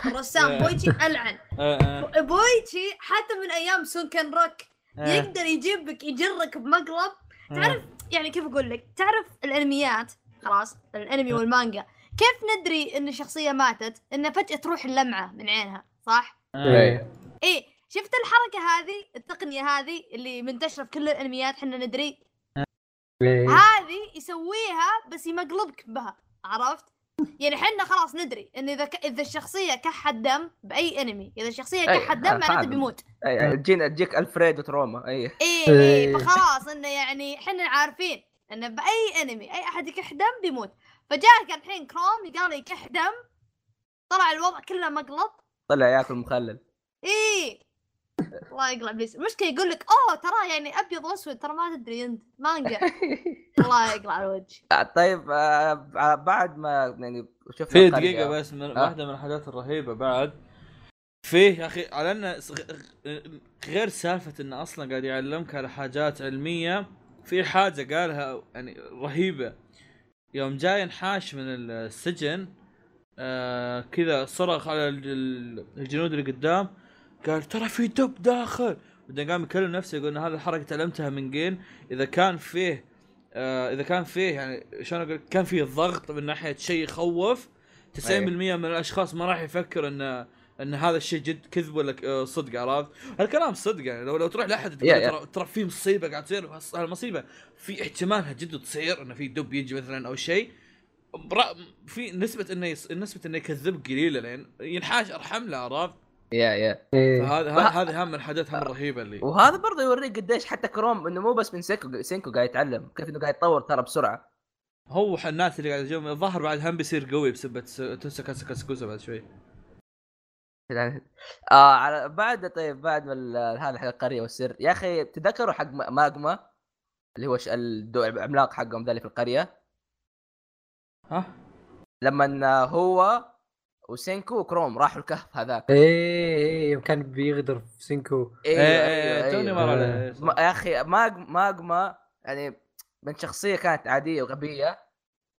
الرسام إيه. بويتشي ألعن [laughs] بويتشي حتى من أيام سونكن روك يقدر يجيبك يجرك بمقلب. تعرف يعني كيف أقول لك تعرف الأنميات خلاص الانمي والمانجا كيف ندري إن الشخصية ماتت إن فجأة تروح اللمعة من عينها صح إيه. إيه شفت الحركة هذه التقنية هذه اللي منتشرة في كل الأنميات إحنا ندري إيه. هذه يسويها بس يمقلبك بها عرفت يعني حنا خلاص ندري إن إذا ك... إذا الشخصية كحت دم بأي أنمي إذا الشخصية أي، كحت دم معناته. بيموت أي، تجينا تجيك الفريدو تروما اي إيه. إيه فخلاص إنه يعني إحنا عارفين إنه بأي أنمي أي أحد يكح دم بيموت. فجاك الحين كروم قال يكح دم طلع الوضع كله مقلب طلع ياكل مخلل. إيه. الله يقلع ابليس المشكلة يقول لك أوه ترى يعني أبيض وأسود ترى ما تدري أنت مانجا. [laughs] الله يقلع الوجه. طيب آه، بعد ما يعني شفنا في. دقيقة بس من آه. واحدة من الحاجات الرهيبة بعد. فيه يا أخي على انه غير سالفة إنه أصلا قاعد يعلمك على حاجات علمية في حاجة قالها يعني رهيبة. يوم جاي ينحاش من السجن آه كذا صرخ على الج- الجنود اللي قدام. قال ترى في دب داخل. بعدين قام يكلم نفسه يقول إن هذه الحركة تعلمتها من جين. إذا كان فيه آه إذا كان فيه يعني شلون أقول كان فيه ضغط من ناحية شيء يخوف. 90% من الأشخاص ما راح يفكر إن إن هذا الشيء جد كذب ولا ك- آه، صدق عرفت؟ هالكلام صدق يعني لو لو تروح لأحد تقول يا- يا. ترى ترى في مصيبة قاعد تصير هالمصيبة في احتمالها جد تصير إنه في دب يجي مثلا أو شيء برا- في نسبة إنه يص... نسبة إنه يكذب قليلة لأن ينحاش ارحم له عرفت؟ yeah yeah إيه. فهذا هذا- هذه هم من الحاجات هم الرهيبة اللي وهذا برضه يوريك قديش حتى كروم إنه مو بس من سينكو سينكو قاعد يتعلم كيف إنه قاعد يتطور ترى بسرعة هو الناس اللي قاعد يجون الظاهر بعد هم بيصير قوي بسببه تنسى تسوكاسا بعد شوي آه على بعد طيب بعد هذا حق القريه والسر. يا أخي تذكروا حق ما- ماجما؟ اللي هو الدو- العملاق حقهم ذا اللي في القرية؟ ها؟ لما هو وسينكو وكروم راحوا الكهف هذاك. إيه إيه يوم كان بيغدر في سينكو. إيه إيه توني مر أيوة. عليه ما- يا أخي ماج ماجما يعني من شخصية كانت عادية وغبية.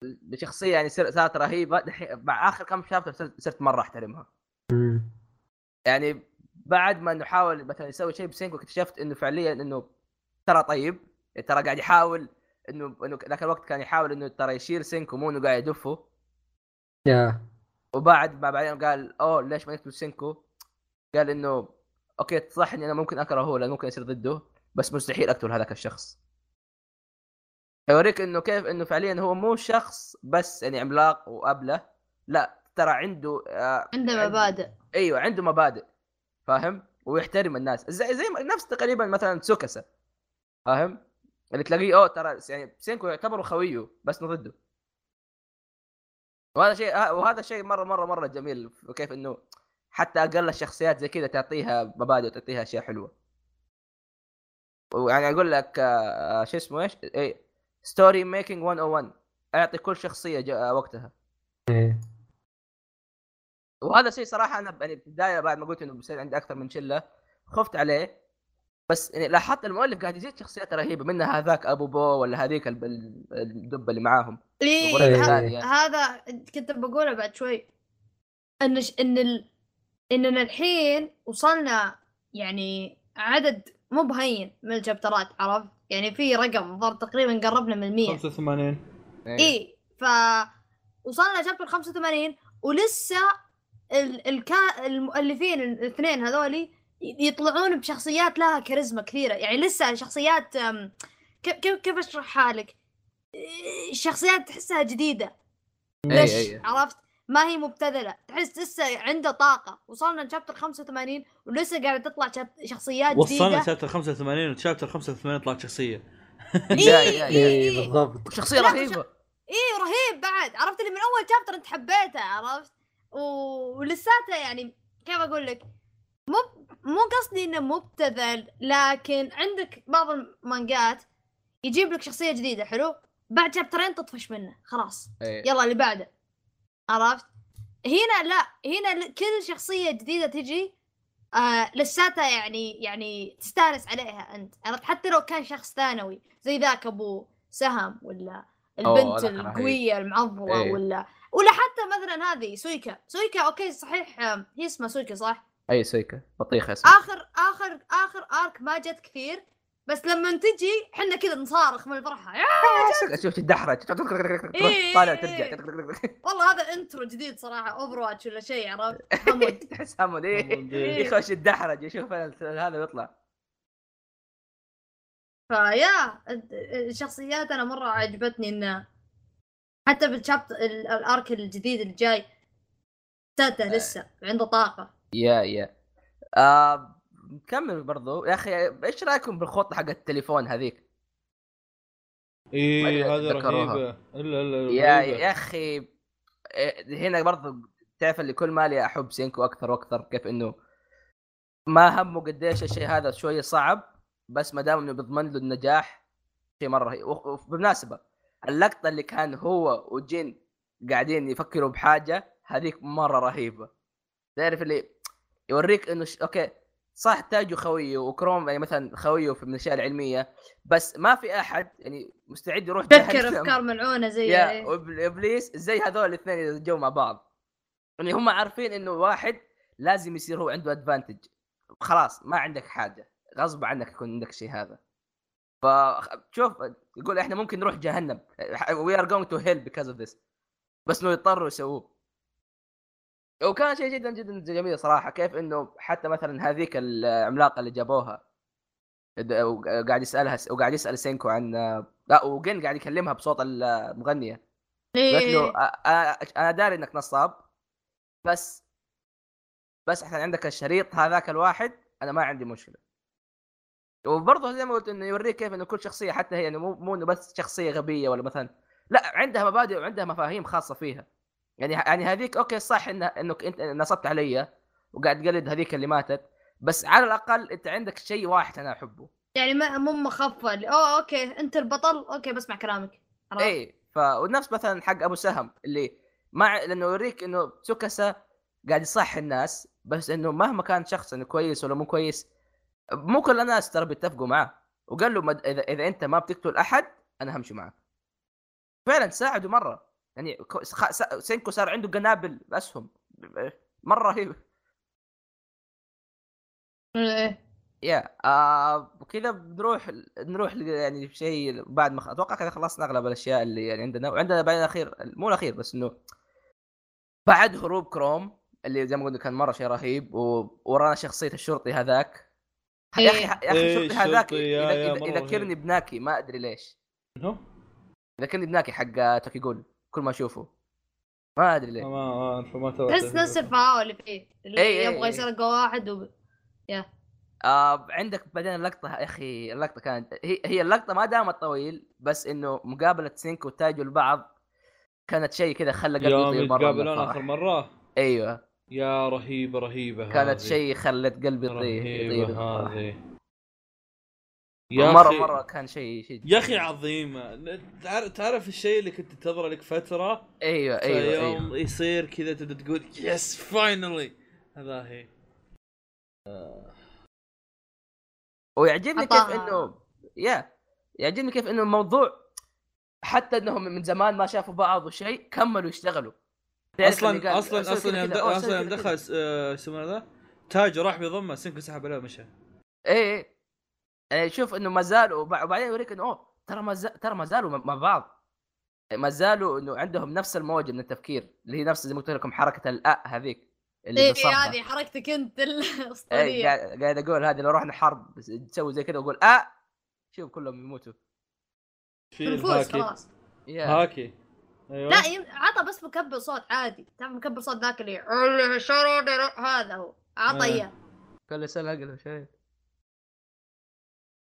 لشخصيه يعني صار- صارت رهيبة. مع آخر كم chapter صرت- مرة أحترمها. يعني بعد ما نحاول مثلا يسوي شيء بسينكو اكتشفت إنه فعليا إنه ترى طيب ترى قاعد يحاول إنه إنه ذاك الوقت كان يحاول إنه ترى يشيل سينكو مو إنه قاعد يدفه yeah وبعد ما بعدين قال أوه ليش ما نقتل سينكو؟ قال إنه أوكي صح إني أنا ممكن اكرهه لأنه ممكن يصير ضده بس مستحيل أقتل هذاك الشخص. يوريك إنه كيف إنه فعليا هو مو شخص بس يعني عملاق وأبله لا ترى عنده آه عنده عند- مبادئ أيوه عنده مبادئ فاهم؟ ويحترم الناس زي زي نفس تقريبا مثلا سوكاسا فاهم؟ اللي تلاقيه أوه ترى يعني سينكو يعتبره خويه بس انه ضده. وهذا شيء وهذا شيء مرة مرة مرة جميل وكيف إنه حتى أقل الشخصيات زي كذا تعطيها مبادئ وتعطيها أشياء حلوة. ويعني أقول لك آه، شو اسمه إيش؟ اي story making 101 أعطي كل شخصية ج- آه، وقتها. وهذا شيء صراحة أنا يعني في البداية بعد ما قلت إنه بيصير عندي أكثر من شلة خفت عليه. بس يعني لاحظت المؤلف قاعد يزيد شخصيات رهيبة منها هذاك أبو بو ولا هذيك الدبه اللي معاهم. إيه الثانية. هذا كنت بقوله بعد شوي. إن ش- إن ال... اننا الحين وصلنا يعني عدد مو بهين من الشابترات عرفت؟ يعني في رقم ظهر تقريبا قربنا من 100 85 اي ف وصلنا شابتر 85 ولسه ال... الكا... المؤلفين الاثنين هذولي يطلعون بشخصيات لها كاريزما كثيرة يعني لسه شخصيات كيف كيف أشرحها لك؟ شخصيات تحسها جديدة ليش. عرفت؟ ما هي مبتذلة تحس لسه عنده طاقة وصلنا لشابتر 85 ولسه قاعدة تطلع شاب- شخصيات وصلنا جديده شابتر 85 وشابتر 85 طلعت شخصية [laughs] يا- يا-. بالضبط شخصية رهيبة إيه رهيب بعد عرفت اللي من أول شابتر أنت حبيته عرفت. ولساته يعني كيف أقول لك؟ مو مو قصدي إنه مبتذل لكن عندك بعض المانجات يجيب لك شخصية جديدة حلو؟ بعد شابترين تطفش منه خلاص. إيه. يلا اللي بعده. عرفت؟ هنا لا هنا كل شخصية جديدة تجي آه لساتها يعني يعني تستانس عليها أنت. عرفت؟ حتى لو كان شخص ثانوي زي ذاك أبو سهم ولا البنت. القوية المعضلة إيه. ولا ولا حتى مثلا هذه سويكا. سويكا okay صحيح هي اسمها سويكا صح؟ أي سويكا. بطيخه اسمها آخر آخر آخر arc ما جت كثير بس لما تجي إحنا كذا نصارخ من الفرحة. Yeah! شوف تدحرج إيه، طالع. ترجع. والله هذا intro جديد صراحة Overwatch ولا شيء عرفت؟ [laughs] تحس إيه. إيه. يخش يدحرج يشوف هذا يطلع. فيا الشخصيات أنا مرة عجبتني إنه حتى بالشابتر ال- الارك الجديد اللي جاي. تاتا لسه عنده طاقة. يا يا. آه نكمل برضو. يا أخي إيش رأيكم بالخطه حق التليفون هذيك؟ اي ما أدري إيه، هذه تذكروها. رهيبه الا الا يا. يا أخي إيه، هنا برضو تعرف اللي كل مالي أحب سينكو أكثر وأكثر كيف إنه ما همه قديش الشيء هذا شوية صعب بس ما دام إنه بيضمن له النجاح شيء مرة رهيب. وبالمناسبه اللقطة اللي كان هو وجين قاعدين يفكروا بحاجة هذيك مرة رهيبة تعرف اللي يوريك إنه ش... okay صح تاجو خويه وكروم يعني مثلا خويه في من الأشياء العلمية بس ما في أحد يعني مستعد يروح جهنم. أفكار ملعونة زي yeah إيه. وإب- ابليس زي هذول الاثنين اذا جو مع بعض يعني هم عارفين إنه واحد لازم يصير هو عنده advantage خلاص ما عندك حاجة غصب عنك يكون عندك الشيء هذا فشوف يقول إحنا ممكن نروح جهنم we are going to hell because of this بس إنه يضطروا يسووه. وكان شيء جدا جدا جميل صراحة كيف إنه حتى مثلا هذيك العملاقة اللي جابوها وقاعد يسألها وقاعد يسأل سينكو عن لا وجن قاعد يكلمها بصوت المغنية. له إيه. "أ- أ- أنا داري إنك نصاب بس بس إحنا عندك الشريط هذاك الواحد أنا ما عندي مشكلة. وبرضه زي ما قلت إنه يوريك كيف إنه كل شخصية حتى هي يعني مو مو إنه بس شخصية غبية ولا مثلا لا عندها مبادئ وعندها مفاهيم خاصة فيها. يعني يعني هذيك okay صح إن إنك أنت نصبت علي وقاعد تقلد هذيك اللي ماتت بس على الأقل أنت عندك شيء واحد أنا أحبه. يعني ما مو اللي- أوه okay أنت البطل okay بسمع كلامك؟ اي ف ونفس مثلا حق أبو سهم اللي مع لأنه يوريك إنه سوكاسا قاعد يصح الناس بس إنه مهما كان شخص إنه كويس ولا مو كويس مو كل الناس ترى بيتفقوا معاه. وقال له مد... إذا إذا أنت ما بتقتل أحد أنا همشي معك. فعلا ساعده مرة. يعني سينكو صار عنده قنابل اسهم مرة رهيب. إيه. يا آه وكذا بنروح نروح يعني شيء بعد ما أتوقع كذا خلصنا أغلب الأشياء اللي يعني عندنا. وعندنا بعدين الأخير مو الأخير بس إنه بعد هروب كروم اللي زي ما قلنا كان مرة شيء رهيب ورانا شخصية الشرطي هذاك. يا أخي إيه. يا أخي إيه، الشرطي هذاك يا- يا مرة يذكرني. بناكي ما أدري ليش منو؟ يذكرني بناكي حق توكيجول كل ما أشوفه ما أدري ليه ما ما اعرف ما توقعت. تحس نفس اللي فيه اللي إيه، إيه، يبغى إيه. يسرق واحد و... آه عندك بعدين اللقطة يا أخي اللقطة كانت هي هي اللقطة ما دامت طويل بس إنه مقابلة سينكو وتاجو لبعض كانت شيء كذا خلى قلبي يطير مرة يتقابلون. آخر مرة أيوه yeah رهيبة رهيبة كانت. شيء خلت قلبي يطير رهيبة يطير. هذه. يا مرة أخي- مرة كان شيء شيء يا أخي عظيمة. تعرف تعرف الشيء اللي كنت تنتظره لك فترة؟ أيوه أيوه يوم أيوه. يصير كذا تبدأ تقول yes finally هذا هي. ويعجبني كيف. انه يا يعجبني كيف إنه الموضوع حتى إنهم من زمان ما شافوا بعض وشيء كملوا يشتغلوا أصلا أصلا أصلا يوم أصلا يوم دخل آه، ذا تاج راح بيضمه سينكو سحب عليه ومشى. إيه إيه. يعني شوف إنه ما زالوا وبع- وبعدين يوريك إنه أوه ترى ما ترى ما زالوا مع بعض. ما زالوا إنه عندهم نفس الموجة من التفكير اللي هي نفس زي ما قلت لكم حركة الاء هذيك اللي بالصرخة. هذه حركتك أنت [laughs] إيه الأسطورية. قاعد قاعد أقول هذه لو رحنا حرب تسوي زي كذا وأقول آه شوف كلهم يموتوا. في الهاكي خلاص. هاكي. أيوه. لا يم... عطى بس مكبر صوت عادي. تعرف مكبر صوت ذاك اللي [laughs] هذا هو. عطى إيه. إياه. كل سنة أقل شيء.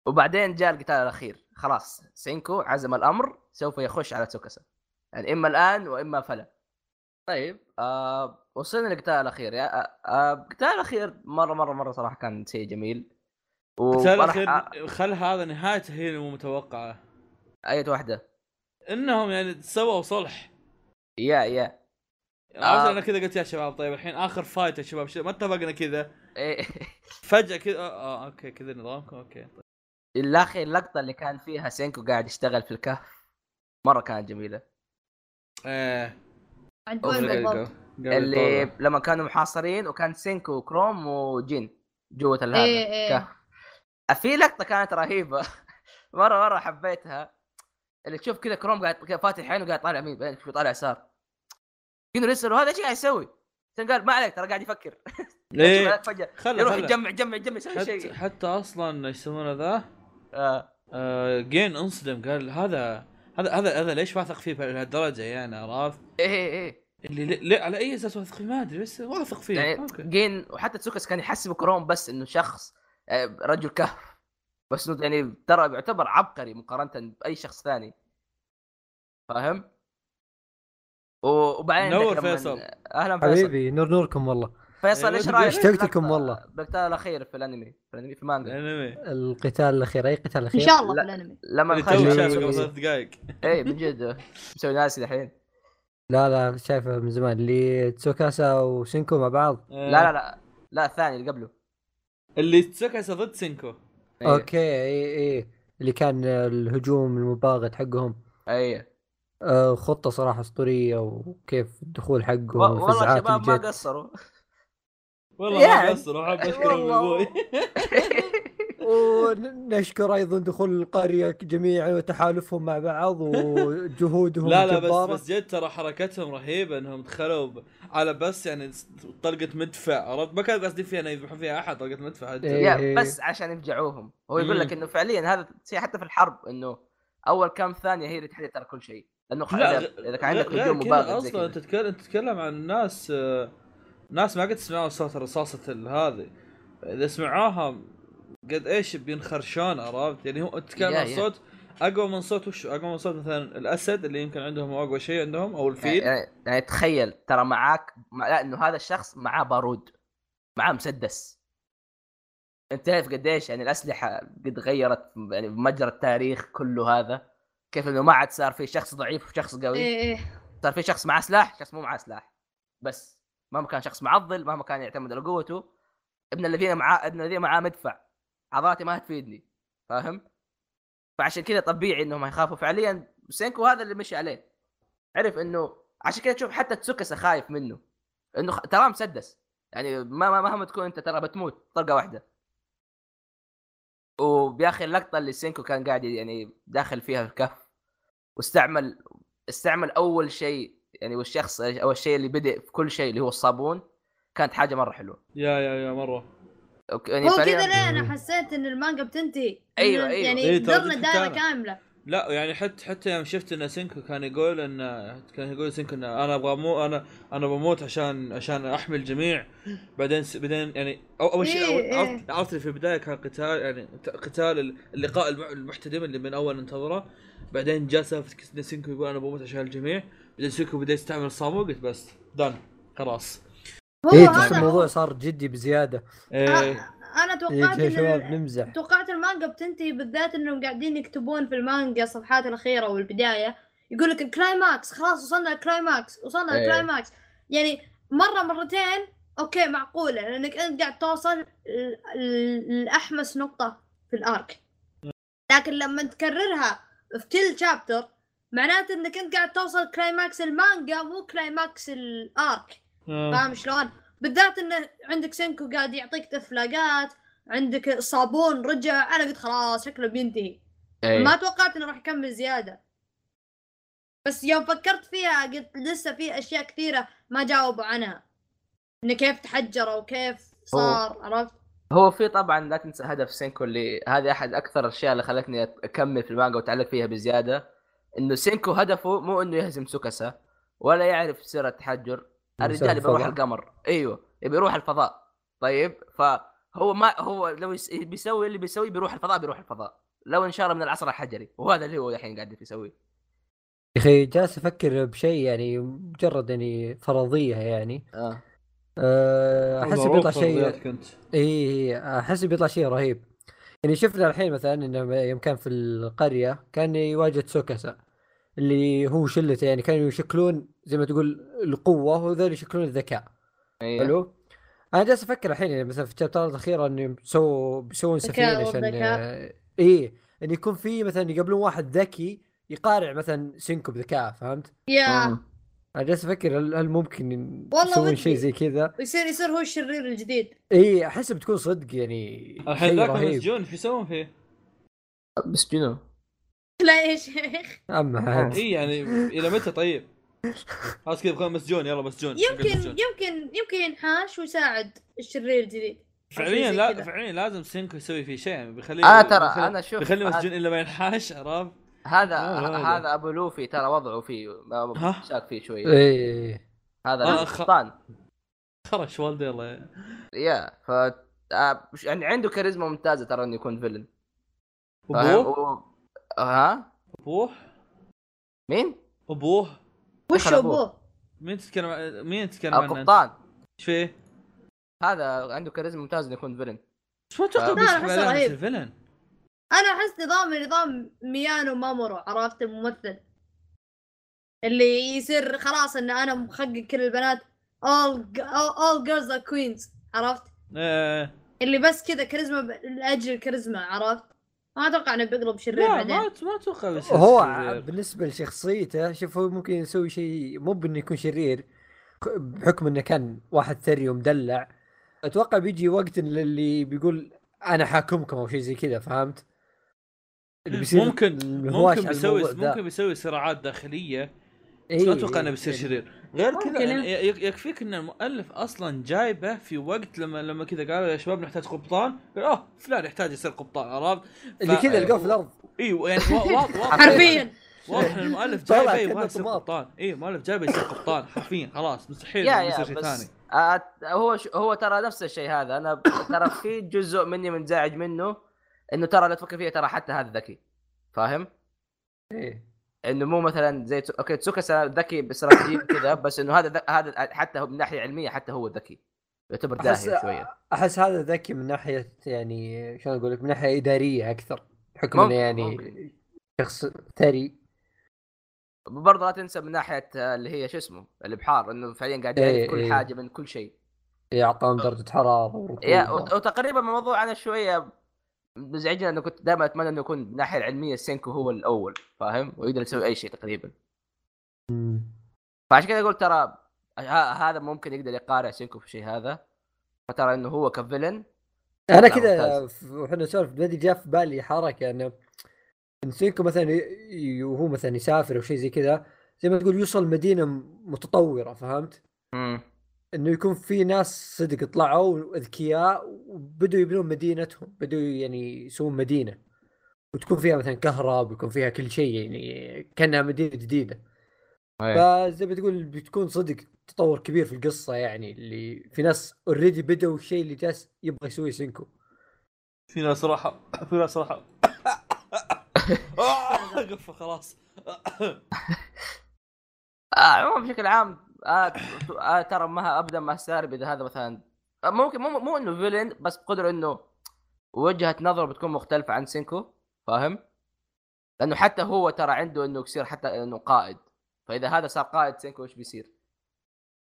وبعدين جاء القتال الأخير. خلاص سينكو عزم الأمر سوف يخش على تسوكاسا يعني إما الآن وإما فلا طيب آه وصلنا للقتال الأخير. yeah آه آه، القتال الأخير مرة مرة مرة صراحة كان شيء جميل. القتال الأخير آه، خل هذا نهايته هي المو متوقعه آية واحدة. انهم يعني سووا صلح. yeah yeah. عرفت آه. أنا كذا قلت يا شباب طيب الحين آخر fight يا شباب شو- ما اتفقنا كذا. إيه. فجأة كذا آه, آه okay كذا نظامكم okay. طيب. يا أخي اللقطة اللي كان فيها سينكو قاعد يشتغل في الكهف مرة كانت جميلة. إيه. عند قاعد اللي. لما كانوا محاصرين وكان سينكو وكروم وجين جوة هذا إيه، إيه. الكهف في لقطة كانت رهيبة. [laughs] مرة مرة حبيتها. اللي تشوف كذا كروم قاعد فاتح عينه قاعد طالع يمين بعدين تشوف طالع يسار. كانوا يسالوا هذا إيش قاعد يسوي؟ قال ما عليك ترى قاعد يفكر. [laughs] ليه فجأة يروح يجمع يجمع يجمع يسوي شيء. حتى أصلا إيش يسمونه ذا؟ آه. آه جين انصدم قال هذا هذا هذا هذا ليش واثق فيه بهالدرجة يعني عرفت؟ إيه إيه إيه. اللي ليه ليه على أي أساس واثق فيه؟ ما أدري بس واثق فيه. يعني okay. جين وحتى تسوكاسا كان يحسب كروم بس إنه شخص آه، رجل كهف. بس إنه يعني ترى يعتبر عبقري مقارنة بأي شخص ثاني. فاهم؟ وبعدين نور فيصل. أهلا فيصل. حبيبي نور نوركم والله. فيصل إيش أيوة، رأيك؟ اشتقت لكم والله. بالقتال الأخير في الأنمي في الأنمي في مانجا الأنمي. القتال الأخير أي قتال إن اخير شاء الله. في الأنمي. لما شايفه اللي- قبل ثلاث دقائق. اي من جد. مسوي ناسي الحين. لا لا شايفه من زمان. اللي تسوكاسا وسينكو مع بعض. لا لا لا. لا الثاني اللي قبله. اللي تسوكاسا ضد سينكو. إيه. okay اي اي اللي كان الهجوم المباغت حقهم اي آه، خطة صراحة أسطورية وكيف الدخول حقهم و- والله شباب ما قصروا والله. ما [laughs] قصر وحاب أشكرهم والله. أبوي [laughs] ونشكر أيضا دخول القرية جميعا وتحالفهم مع بعض وجهودهم لا لا بس. بس جد ترى حركتهم رهيبة إنهم دخلوا ب- على بس يعني طلقة مدفع عرفت ما كانوا قاصدين فيها إنه يذبحون فيها أحد طلقة مدفع. إيه. بس عشان يفجعوهم هو يقول لك. إنه فعليا هذا حتى في الحرب إنه أول كم ثانية هي اللي تحدد ترى كل شيء لأنه اذا إذا كان عندك هجوم مباغت أصلا أنت تتكلم أنت تتكلم عن ناس آه، ناس ما قد سمعوا صوت الرصاصة ال- هذه إذا سمعوها قد إيش بينخرشون عرفت؟ يعني هو تتكلم عن. صوت أقوى من صوت وش أقوى من صوت مثلا الأسد اللي يمكن عندهم أقوى شيء عندهم أو الفيل. يعني, يعني تخيل ترى معاك مع... لا إنه هذا الشخص معاه بارود معاه مسدس. أنت تعرف قديش يعني الأسلحة قد غيرت يعني مجرى التاريخ كله هذا؟ كيف إنه ما عاد صار في شخص ضعيف وشخص قوي. إيه إيه. صار في شخص معاه سلاح شخص مو معاه سلاح. بس مهما كان شخص معضل مهما كان يعتمد على قوته ابن الذين معاه ابن الذين معاه مدفع. عضلاتي ما تفيدني فاهم؟ فعشان كذا طبيعي إنهم يخافوا فعليا سينكو هذا اللي مشي عليه. عرف إنه عشان كذا تشوف حتى تسوكسا خايف منه. إنه. تراه مسدس. يعني ما ما مهما تكون أنت ترى بتموت طلقة واحدة. وباخر اللقطه اللي سينكو كان قاعد يعني داخل فيها الكهف. واستعمل استعمل أول شيء يعني والشخص أو الشيء اللي بدأ في كل شيء اللي هو الصابون كانت حاجة مرة حلوة. yeah yeah yeah مرة. ok- يعني هو فعلياً- كذا ليه؟ أنا حسيت إن المانجا بتنتهي. إنه أيوة. يعني إيه، ترى درنا جد دائره. كاملة. لا يعني حتى حتى يوم شفت إن سينكو كان يقول إن كان يقول سينكو إن أنا أبغى مو أنا أنا بموت عشان عشان احمي الجميع بعدين س- بعدين يعني أو أول شيء إيه، عرفت إيه. عرفت في البداية كان قتال يعني قتال اللقاء الم- المحتدم اللي من أول ننتظره بعدين جاء سالفة سينكو يقول أنا بموت عشان الجميع. بعدين سينكو بدأ يستعمل الصابون قلت بس done خلاص. إيه تحس هذا الموضوع هو. صار جدي بزيادة إيه. آه، أنا إيه توقعت يا شباب ان نمزح توقعت المانجا بتنتهي بالذات إنهم قاعدين يكتبون في المانجا الصفحات الأخيرة والبداية يقول لك ال climax خلاص وصلنا ال climax وصلنا إيه. ال climax يعني مرة مرتين okay معقولة لأنك أنت قاعد توصل لاحمس نقطة في ال arc لكن لما تكررها في كل chapter معناته إنك أنت قاعد توصل climax المانجا مو climax ال arc. فاهم شلون؟ بالذات إنه عندك سينكو قاعد يعطيك death flag ات عندك الصابون رجع أنا قلت خلاص شكله بينتهي إيه. ما توقعت إنه راح يكمل زيادة بس يوم فكرت فيها قلت لسه في أشياء كثيرة ما جاوبوا عنها إنه كيف تحجروا وكيف صار عرفت؟ هو في طبعا لا تنسى هدف سينكو اللي هذه أحد أكثر الأشياء اللي خلتني أكمل في المانجا وأتعلق فيها بزيادة إنه سينكو هدفه مو إنه يهزم سوكاسا ولا يعرف سر التحجر الرجال يبي يروح الفضاء. القمر. أيوه يبي يروح الفضاء. طيب فهو ما هو لو يس- بيسوي اللي بيسويه بيروح الفضاء بيروح الفضاء. لو انشار من العصر الحجري. وهذا اللي هو الحين قاعد يسويه. يا أخي جالس أفكر بشيء يعني مجرد يعني فرضية يعني. آه. أه، أحس بيطلع شيء اي أحس بيطلع شيء رهيب. يعني شفنا الحين مثلا إنه يوم كان في القرية كان يواجه سوكاسا اللي هو شلته يعني كانوا يشكلون زي ما تقول القوة وذول يشكلون الذكاء أيوه حلو أنا جالس أفكر الحين يعني مثلا في الشابترات الأخيرة إنه سووا بيسوون سفينة عشان. آه، إيه انه يكون في مثلا يقابلون واحد ذكي يقارع مثلا سينكو بذكاء فهمت؟ يا مم. أنا جالس أفكر هل هل ممكن يسوون. شيء زي كذا؟ ويصير يصير هو الشرير الجديد اي احس بتكون صدق يعني الحين ذاك مسجون إيش يسوون فيه؟ بس جنون لا يا شيخ اما اي يعني إلى متى طيب؟ خلاص كذا بكون مسجون يلا مسجون يمكن. يمكن يمكن ينحاش ويساعد الشرير الجديد فعليا لا. فعليا لازم سينكو يسوي فيه شيء يعني بيخليه أنا ترى بيخلي- أنا شوف بيخليه هذا- مسجون إلا ما ينحاش عرفت؟ هذا. هذا أبو لوفي ترى وضعه فيه؟ شاك فيه شوي اي هذا آه، خ- السلطان خرش والدي الله يا ف آه، مش- يعني عنده كاريزما ممتازة ترى إنه يكون فيلن ها أبوه مين؟ أبوه وش. أبوه؟ مين تتكلم مين تتكلم عنه؟ القبطان إيش فيه؟ هذا عنده كاريزما ممتازه إنه يكون فيلن بس ما أتوقع. يصير فيلن أنا أحس نظام نظام ميانو مامورو عرفت الممثل اللي يصير خلاص إن أنا محقق كل البنات all all, all girls are queens عرفت إيه اللي بس كذا كاريزما لأجل الكاريزما عرفت ما أتوقع إنه بيقلب شرير لا بعدين ما ما أتوقع هو. بالنسبة لشخصيته شوف هو ممكن يسوي شيء مو بإنه يكون شرير بحكم إنه كان واحد ثري ومدلع أتوقع بيجي وقت اللي بيقول أنا حاكمكم أو شيء زي كذا فهمت؟ اللي بيصير ممكن ممكن بيسوي. ممكن بيسوي صراعات داخلية إيه، ما أتوقع إنه إيه، بيصير إيه. شرير غير كذا. يعني ي- يكفيك إن المؤلف أصلا جايبه في وقت لما لما كذا قالوا يا شباب نحتاج قبطان قال آه فلان يحتاج يصير قبطان عرفت؟ اللي كذا لقوه في الأرض أيوه يعني حرفيا واضح إن المؤلف [laughs] جايبه يبغى يصير. قبطان إي المؤلف جايبه يصير قبطان حرفيا خلاص مستحيل يصير شيء ثاني هو ش... هو ترى نفس الشيء هذا أنا [laughs] ترى في جزء مني منزعج منه إنه ترى لا تفكر فيها ترى حتى هذا ذكي فاهم؟ إيه. إنه مو مثلا زي. أوكي تسوكا ذكي باستراتيجيه كذا بس إنه هذا. هذا حتى هو من ناحية علمية حتى هو ذكي يعتبر أحس- داهيه شوية أحس هذا ذكي من ناحية يعني شلون أقول لك من ناحية إدارية أكثر بحكم إنه يعني ممكن. شخص ثري برضه لا تنسى من ناحية اللي هي شو اسمه الإبحار إنه فعليا قاعد إيه، يعرف كل إيه. حاجة من كل شيء يعطون درجة حرارة وتقريبا الموضوع أنا شوية مزعجني انه كنت دائما أتمنى إنه يكون من الناحيه العلمية سينكو هو الأول فاهم؟ ويقدر يسوي أي شيء تقريبا. فعشان كذا أقول ترى هذا ممكن يقدر يقارع سينكو في الشيء هذا. فترى إنه هو ك villain أنا كذا وإحنا نسولف بدي جاء في بالي حركة إنه إن سينكو مثلا وهو مثلا يسافر أو شيء زي كذا زي ما تقول يوصل مدينة متطورة فهمت؟ إنه يكون في ناس صدق طلعوا أذكياء وبدوا يبنون مدينتهم بدوا يعني يسوون مدينة. وتكون فيها مثلا كهرب ويكون فيها كل شيء يعني كأنها مدينة جديدة. فزي ما تقول بتكون صدق تطور كبير في القصة يعني اللي في ناس already بدوا الشيء اللي جالس يبغى يسويه سينكو. في ناس راحوا في ناس راحوا. [laughs] قفة خلاص. آه، عموما بشكل عام آه آه ترى ما ابدا ما أستغرب إذا هذا مثلا ممكن مو مو إنه villain بس بقدر إنه وجهة نظره بتكون مختلفة عن سينكو فاهم؟ لأنه حتى هو ترى عنده إنه يصير حتى إنه قائد فإذا هذا صار قائد سينكو إيش بيصير؟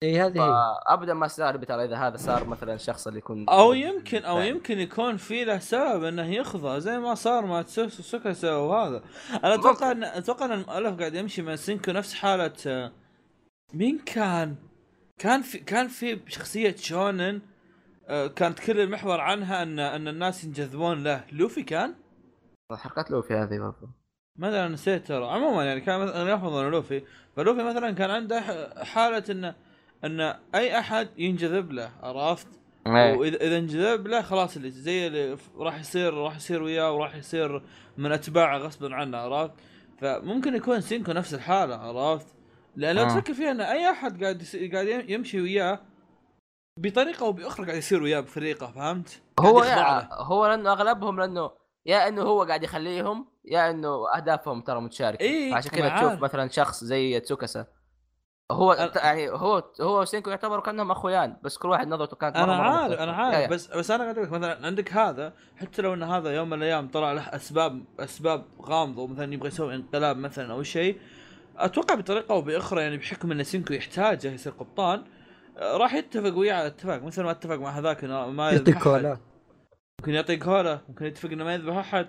اي هذه هي فابدا ما أستغرب ترى إذا هذا صار مثلا الشخص اللي يكون أو يمكن أو فاهم. يمكن يكون في له سبب إنه يخضع زي ما صار مع تسوس سوكاسا وهذا أنا أتوقع إن أتوقع إن المؤلف قاعد يمشي مع سينكو نفس حالة آه، مين كان؟ كان في كان في شخصية شونن آه، كانت كل المحور عنها ان أن الناس ينجذبون له لوفي كان؟ حركات لوفي هذه برضه ما أدري أنا نسيت ترى عموما يعني كان مثلا انه لوفي فلوفي مثلا كان عنده ح- حالة انه أن أي أحد ينجذب له عرفت؟ إيه. واذا إذا انجذب له خلاص اللي زي اللي راح يصير راح يصير وياه وراح يصير من أتباعه غصبا عنه عرفت؟ فممكن يكون سينكو نفس الحالة عرفت؟ لأن لو آه. تفكر فيها ان أي أحد قاعد يس- قاعد يم- يمشي وياه بطريقة أو بأخرى قاعد يصير وياه بفريقة فهمت؟ هو. هو لأنه أغلبهم لأنه يا إنه هو قاعد يخليهم يا إنه أهدافهم ترى متشاركة إيه، عشان كذا تشوف. مثلا شخص زي تسوكاسا هو أنا- يعني هو هو وسينكو يعتبروا كأنهم أخويان بس كل واحد نظرته كانت أنا عارف. أنا عارف يا. بس بس أنا قاعد أقول مثلا عندك هذا حتى لو إن هذا يوم من الأيام طلع له أسباب أسباب غامضة ومثلا يبغى يسوي انقلاب مثلا أو شيء أتوقع بطريقة أو بأخرى يعني بحكم إن سينكو يحتاجه يصير قبطان آه، راح يتفق وياه على اتفاق مثل ما اتفق مع هذاك إنه ما يعطيك أحد. كولا ممكن يعطيه كولا ممكن يتفق إنه ما يذبح أحد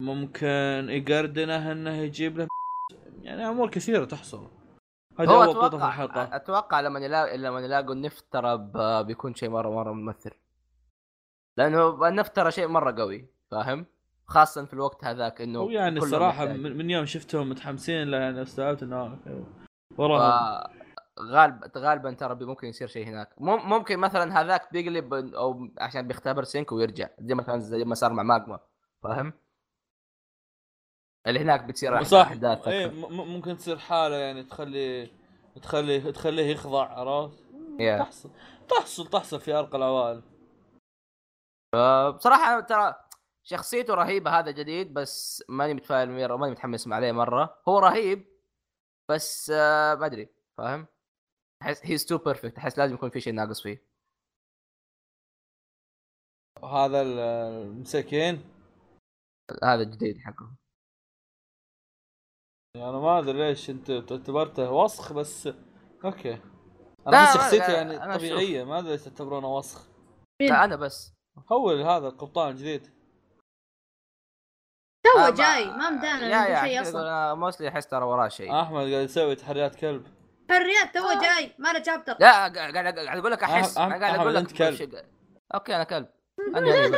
ممكن يقردنه إنه يجيب له [laughs] يعني أمور كثيرة تحصل هذا هو نقطه في أتوقع الحلقة أتوقع لما يلاقوا لما يلاقوا النفط ترى ب- بيكون شيء مره مرة ممثل لأنه النفط ترى شيء مرة قوي فاهم؟ خاصه في الوقت هذاك إنه هو يعني الصراحة. من, من يوم شفتهم متحمسين يعني استوعبت إنه. وراهم غالب غالبا ترى ممكن يصير شيء هناك مم- ممكن مثلا هذاك بيقلب أو عشان بيختبر سينكو ويرجع زي مثلا زي ما صار مع ماجما فاهم؟ اللي هناك بتصير صح احداث إيه ممكن تصير حالة يعني تخلي تخلي تخليه يخضع عرفت؟ يا. تحصل تحصل تحصل في أرقى العوائل بصراحة ترى شخصيته رهيبة هذا جديد بس ماني متفائل مره ماني متحمس عليه مرة. هو رهيب بس آه، ما أدري فاهم؟ أحس he's too perfect أحس لازم يكون في شيء ناقص فيه. وهذا ال- المساكين؟ هذا الجديد حقه يعني أنا ما أدري ليش أنت اعتبرته وسخ بس okay. أنا احس شخصيته يعني أنا طبيعية ما أدري ليش تعتبرونه وسخ. لا أنا بس. هو هذا القبطان الجديد. تو آه، جاي ما مدانا يا عنده يا شيء أصلا. أنا موستلي أحس ترى وراه شيء. أحمد قاعد يسوي تحريات كلب. حريات تو جاي ما له شابتر لا قاعد قاعد أقول لك أحس أنا قاعد أقول لك كلب. أوكي أنا كلب. أنا. [laughs]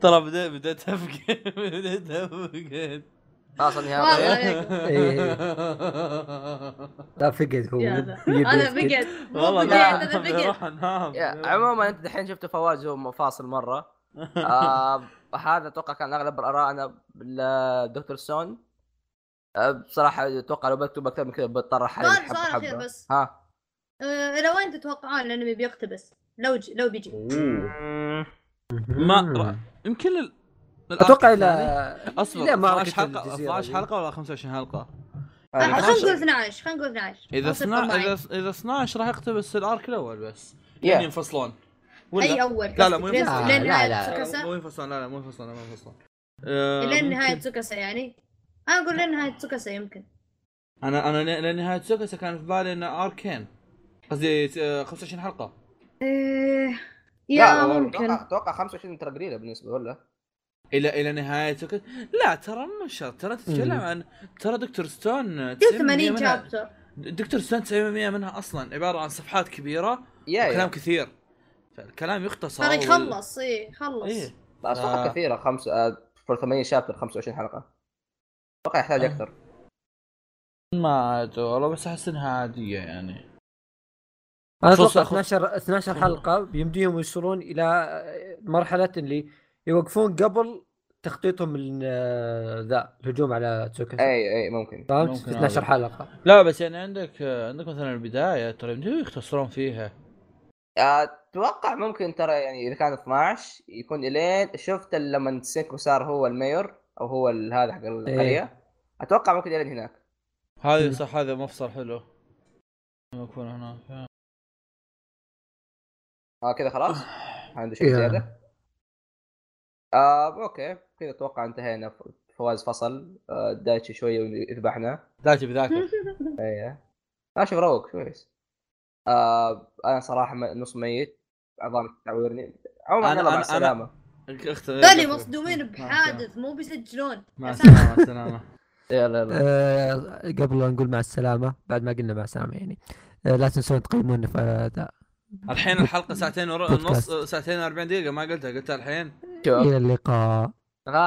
ترى بديت بديت افقد [laughs] بديت افقد خلاص. إيه. [laughs] لا فقد هو. يفقد. فقد. والله لا فقد. بروح انام يا، عموما أنت دحين شفت فواز هو فاصل مرة. آه هذا أتوقع كان أغلب ارائنا بالدكتور سون آه بصراحة أتوقع لو بكتب أكثر من كذا بضطر احل سؤال سؤال أخير حبه بس ها آه، إلى وين تتوقعون الأنمي بيقتبس؟ لو ج... لو بيجي ما يمكن لل... أتوقع إلى. أصبر لا، معركة 12 حلقه الجزيرة 12 دي. حلقة ولا 25 حلقة؟ آه، يعني خلينا 12 نقول 12 خلينا نقول 12 إذا نصير 12 طماعين. اذا إذا 12 راح يقتبس الأرك الأول بس. يعني ينفصلون ولا أي أول لا، لا، مو لين ينفصل. لين لا، نهايه لا. سوكاسا مو ينفصلون لا لا مو ينفصلون مو ينفصلون آه، لين نهايه سوكاسا يعني. أنا أقول لين نهايه سوكاسا يمكن. أنا أنا ل- لنهايه سوكاسا كان في بالي انه أركين. قصدي آه، 25 حلقة. إيه لا، يا ممكن. أتوقع أتوقع 25 ترى قليلة بالنسبة ولا؟ إلى إلى نهاية سوكاسا لا ترى مو شرط. ترى تتكلم. عن ترى دكتور ستون 90% 80 منها chapter دكتور ستون 90% منها أصلا عبارة عن صفحات كبيرة يا. وكلام كثير. فالكلام يختصر هذا وال- يخلص اي خلص إيه. لا، أتوقع آه. كثيرة خمس آه، for 80 chapter 25 حلقة. أتوقع يحتاج آه. أكثر. ما أدري والله بس أحس إنها عادية يعني. أنا أتوقع 12 12 حلقة بيمديهم يوصلون إلى مرحلة اللي يوقفون قبل تخطيطهم من آه، ذا الهجوم على تسوكاسا أي أي ممكن. فهمت؟ ممكن في 12 هذا. حلقة. لا بس يعني عندك عندك مثلا البداية ترى يمديهم يختصرون فيها. أتوقع ممكن ترى يعني إذا كان 12 يكون إلين. شفت لما سينكو صار هو ال mayor أو هو هذا حق القرية. أتوقع ممكن الين هناك. هذه مم. صح هذا مفصل حلو. لما يكون هناك. آه كذا خلاص. عنده شيء يا. زيادة؟ آه أوكي. كذا أتوقع انتهينا. فواز فصل. آه دايتشي شوية ويذبحنا ذاتي بذاكر [laughs] إيه. لا شوف روق. كويس. آه أنا صراحة م- نص ميت. عظام تعورني. عموما أنا- [laughs] مع السلامة. ذولي مصدومين بحادث مو بيسجلون. مع. السلامة مع السلامة. [laughs] يلا يلا. آه، قبل لا نقول مع السلامة بعد ما قلنا مع السلامة يعني. آه، لا تنسون تقيمونا في الحين الحلقة ساعتين ونص. ساعتين و40 دقيقة ما قلتها قلتها الحين. إلى اللقاء.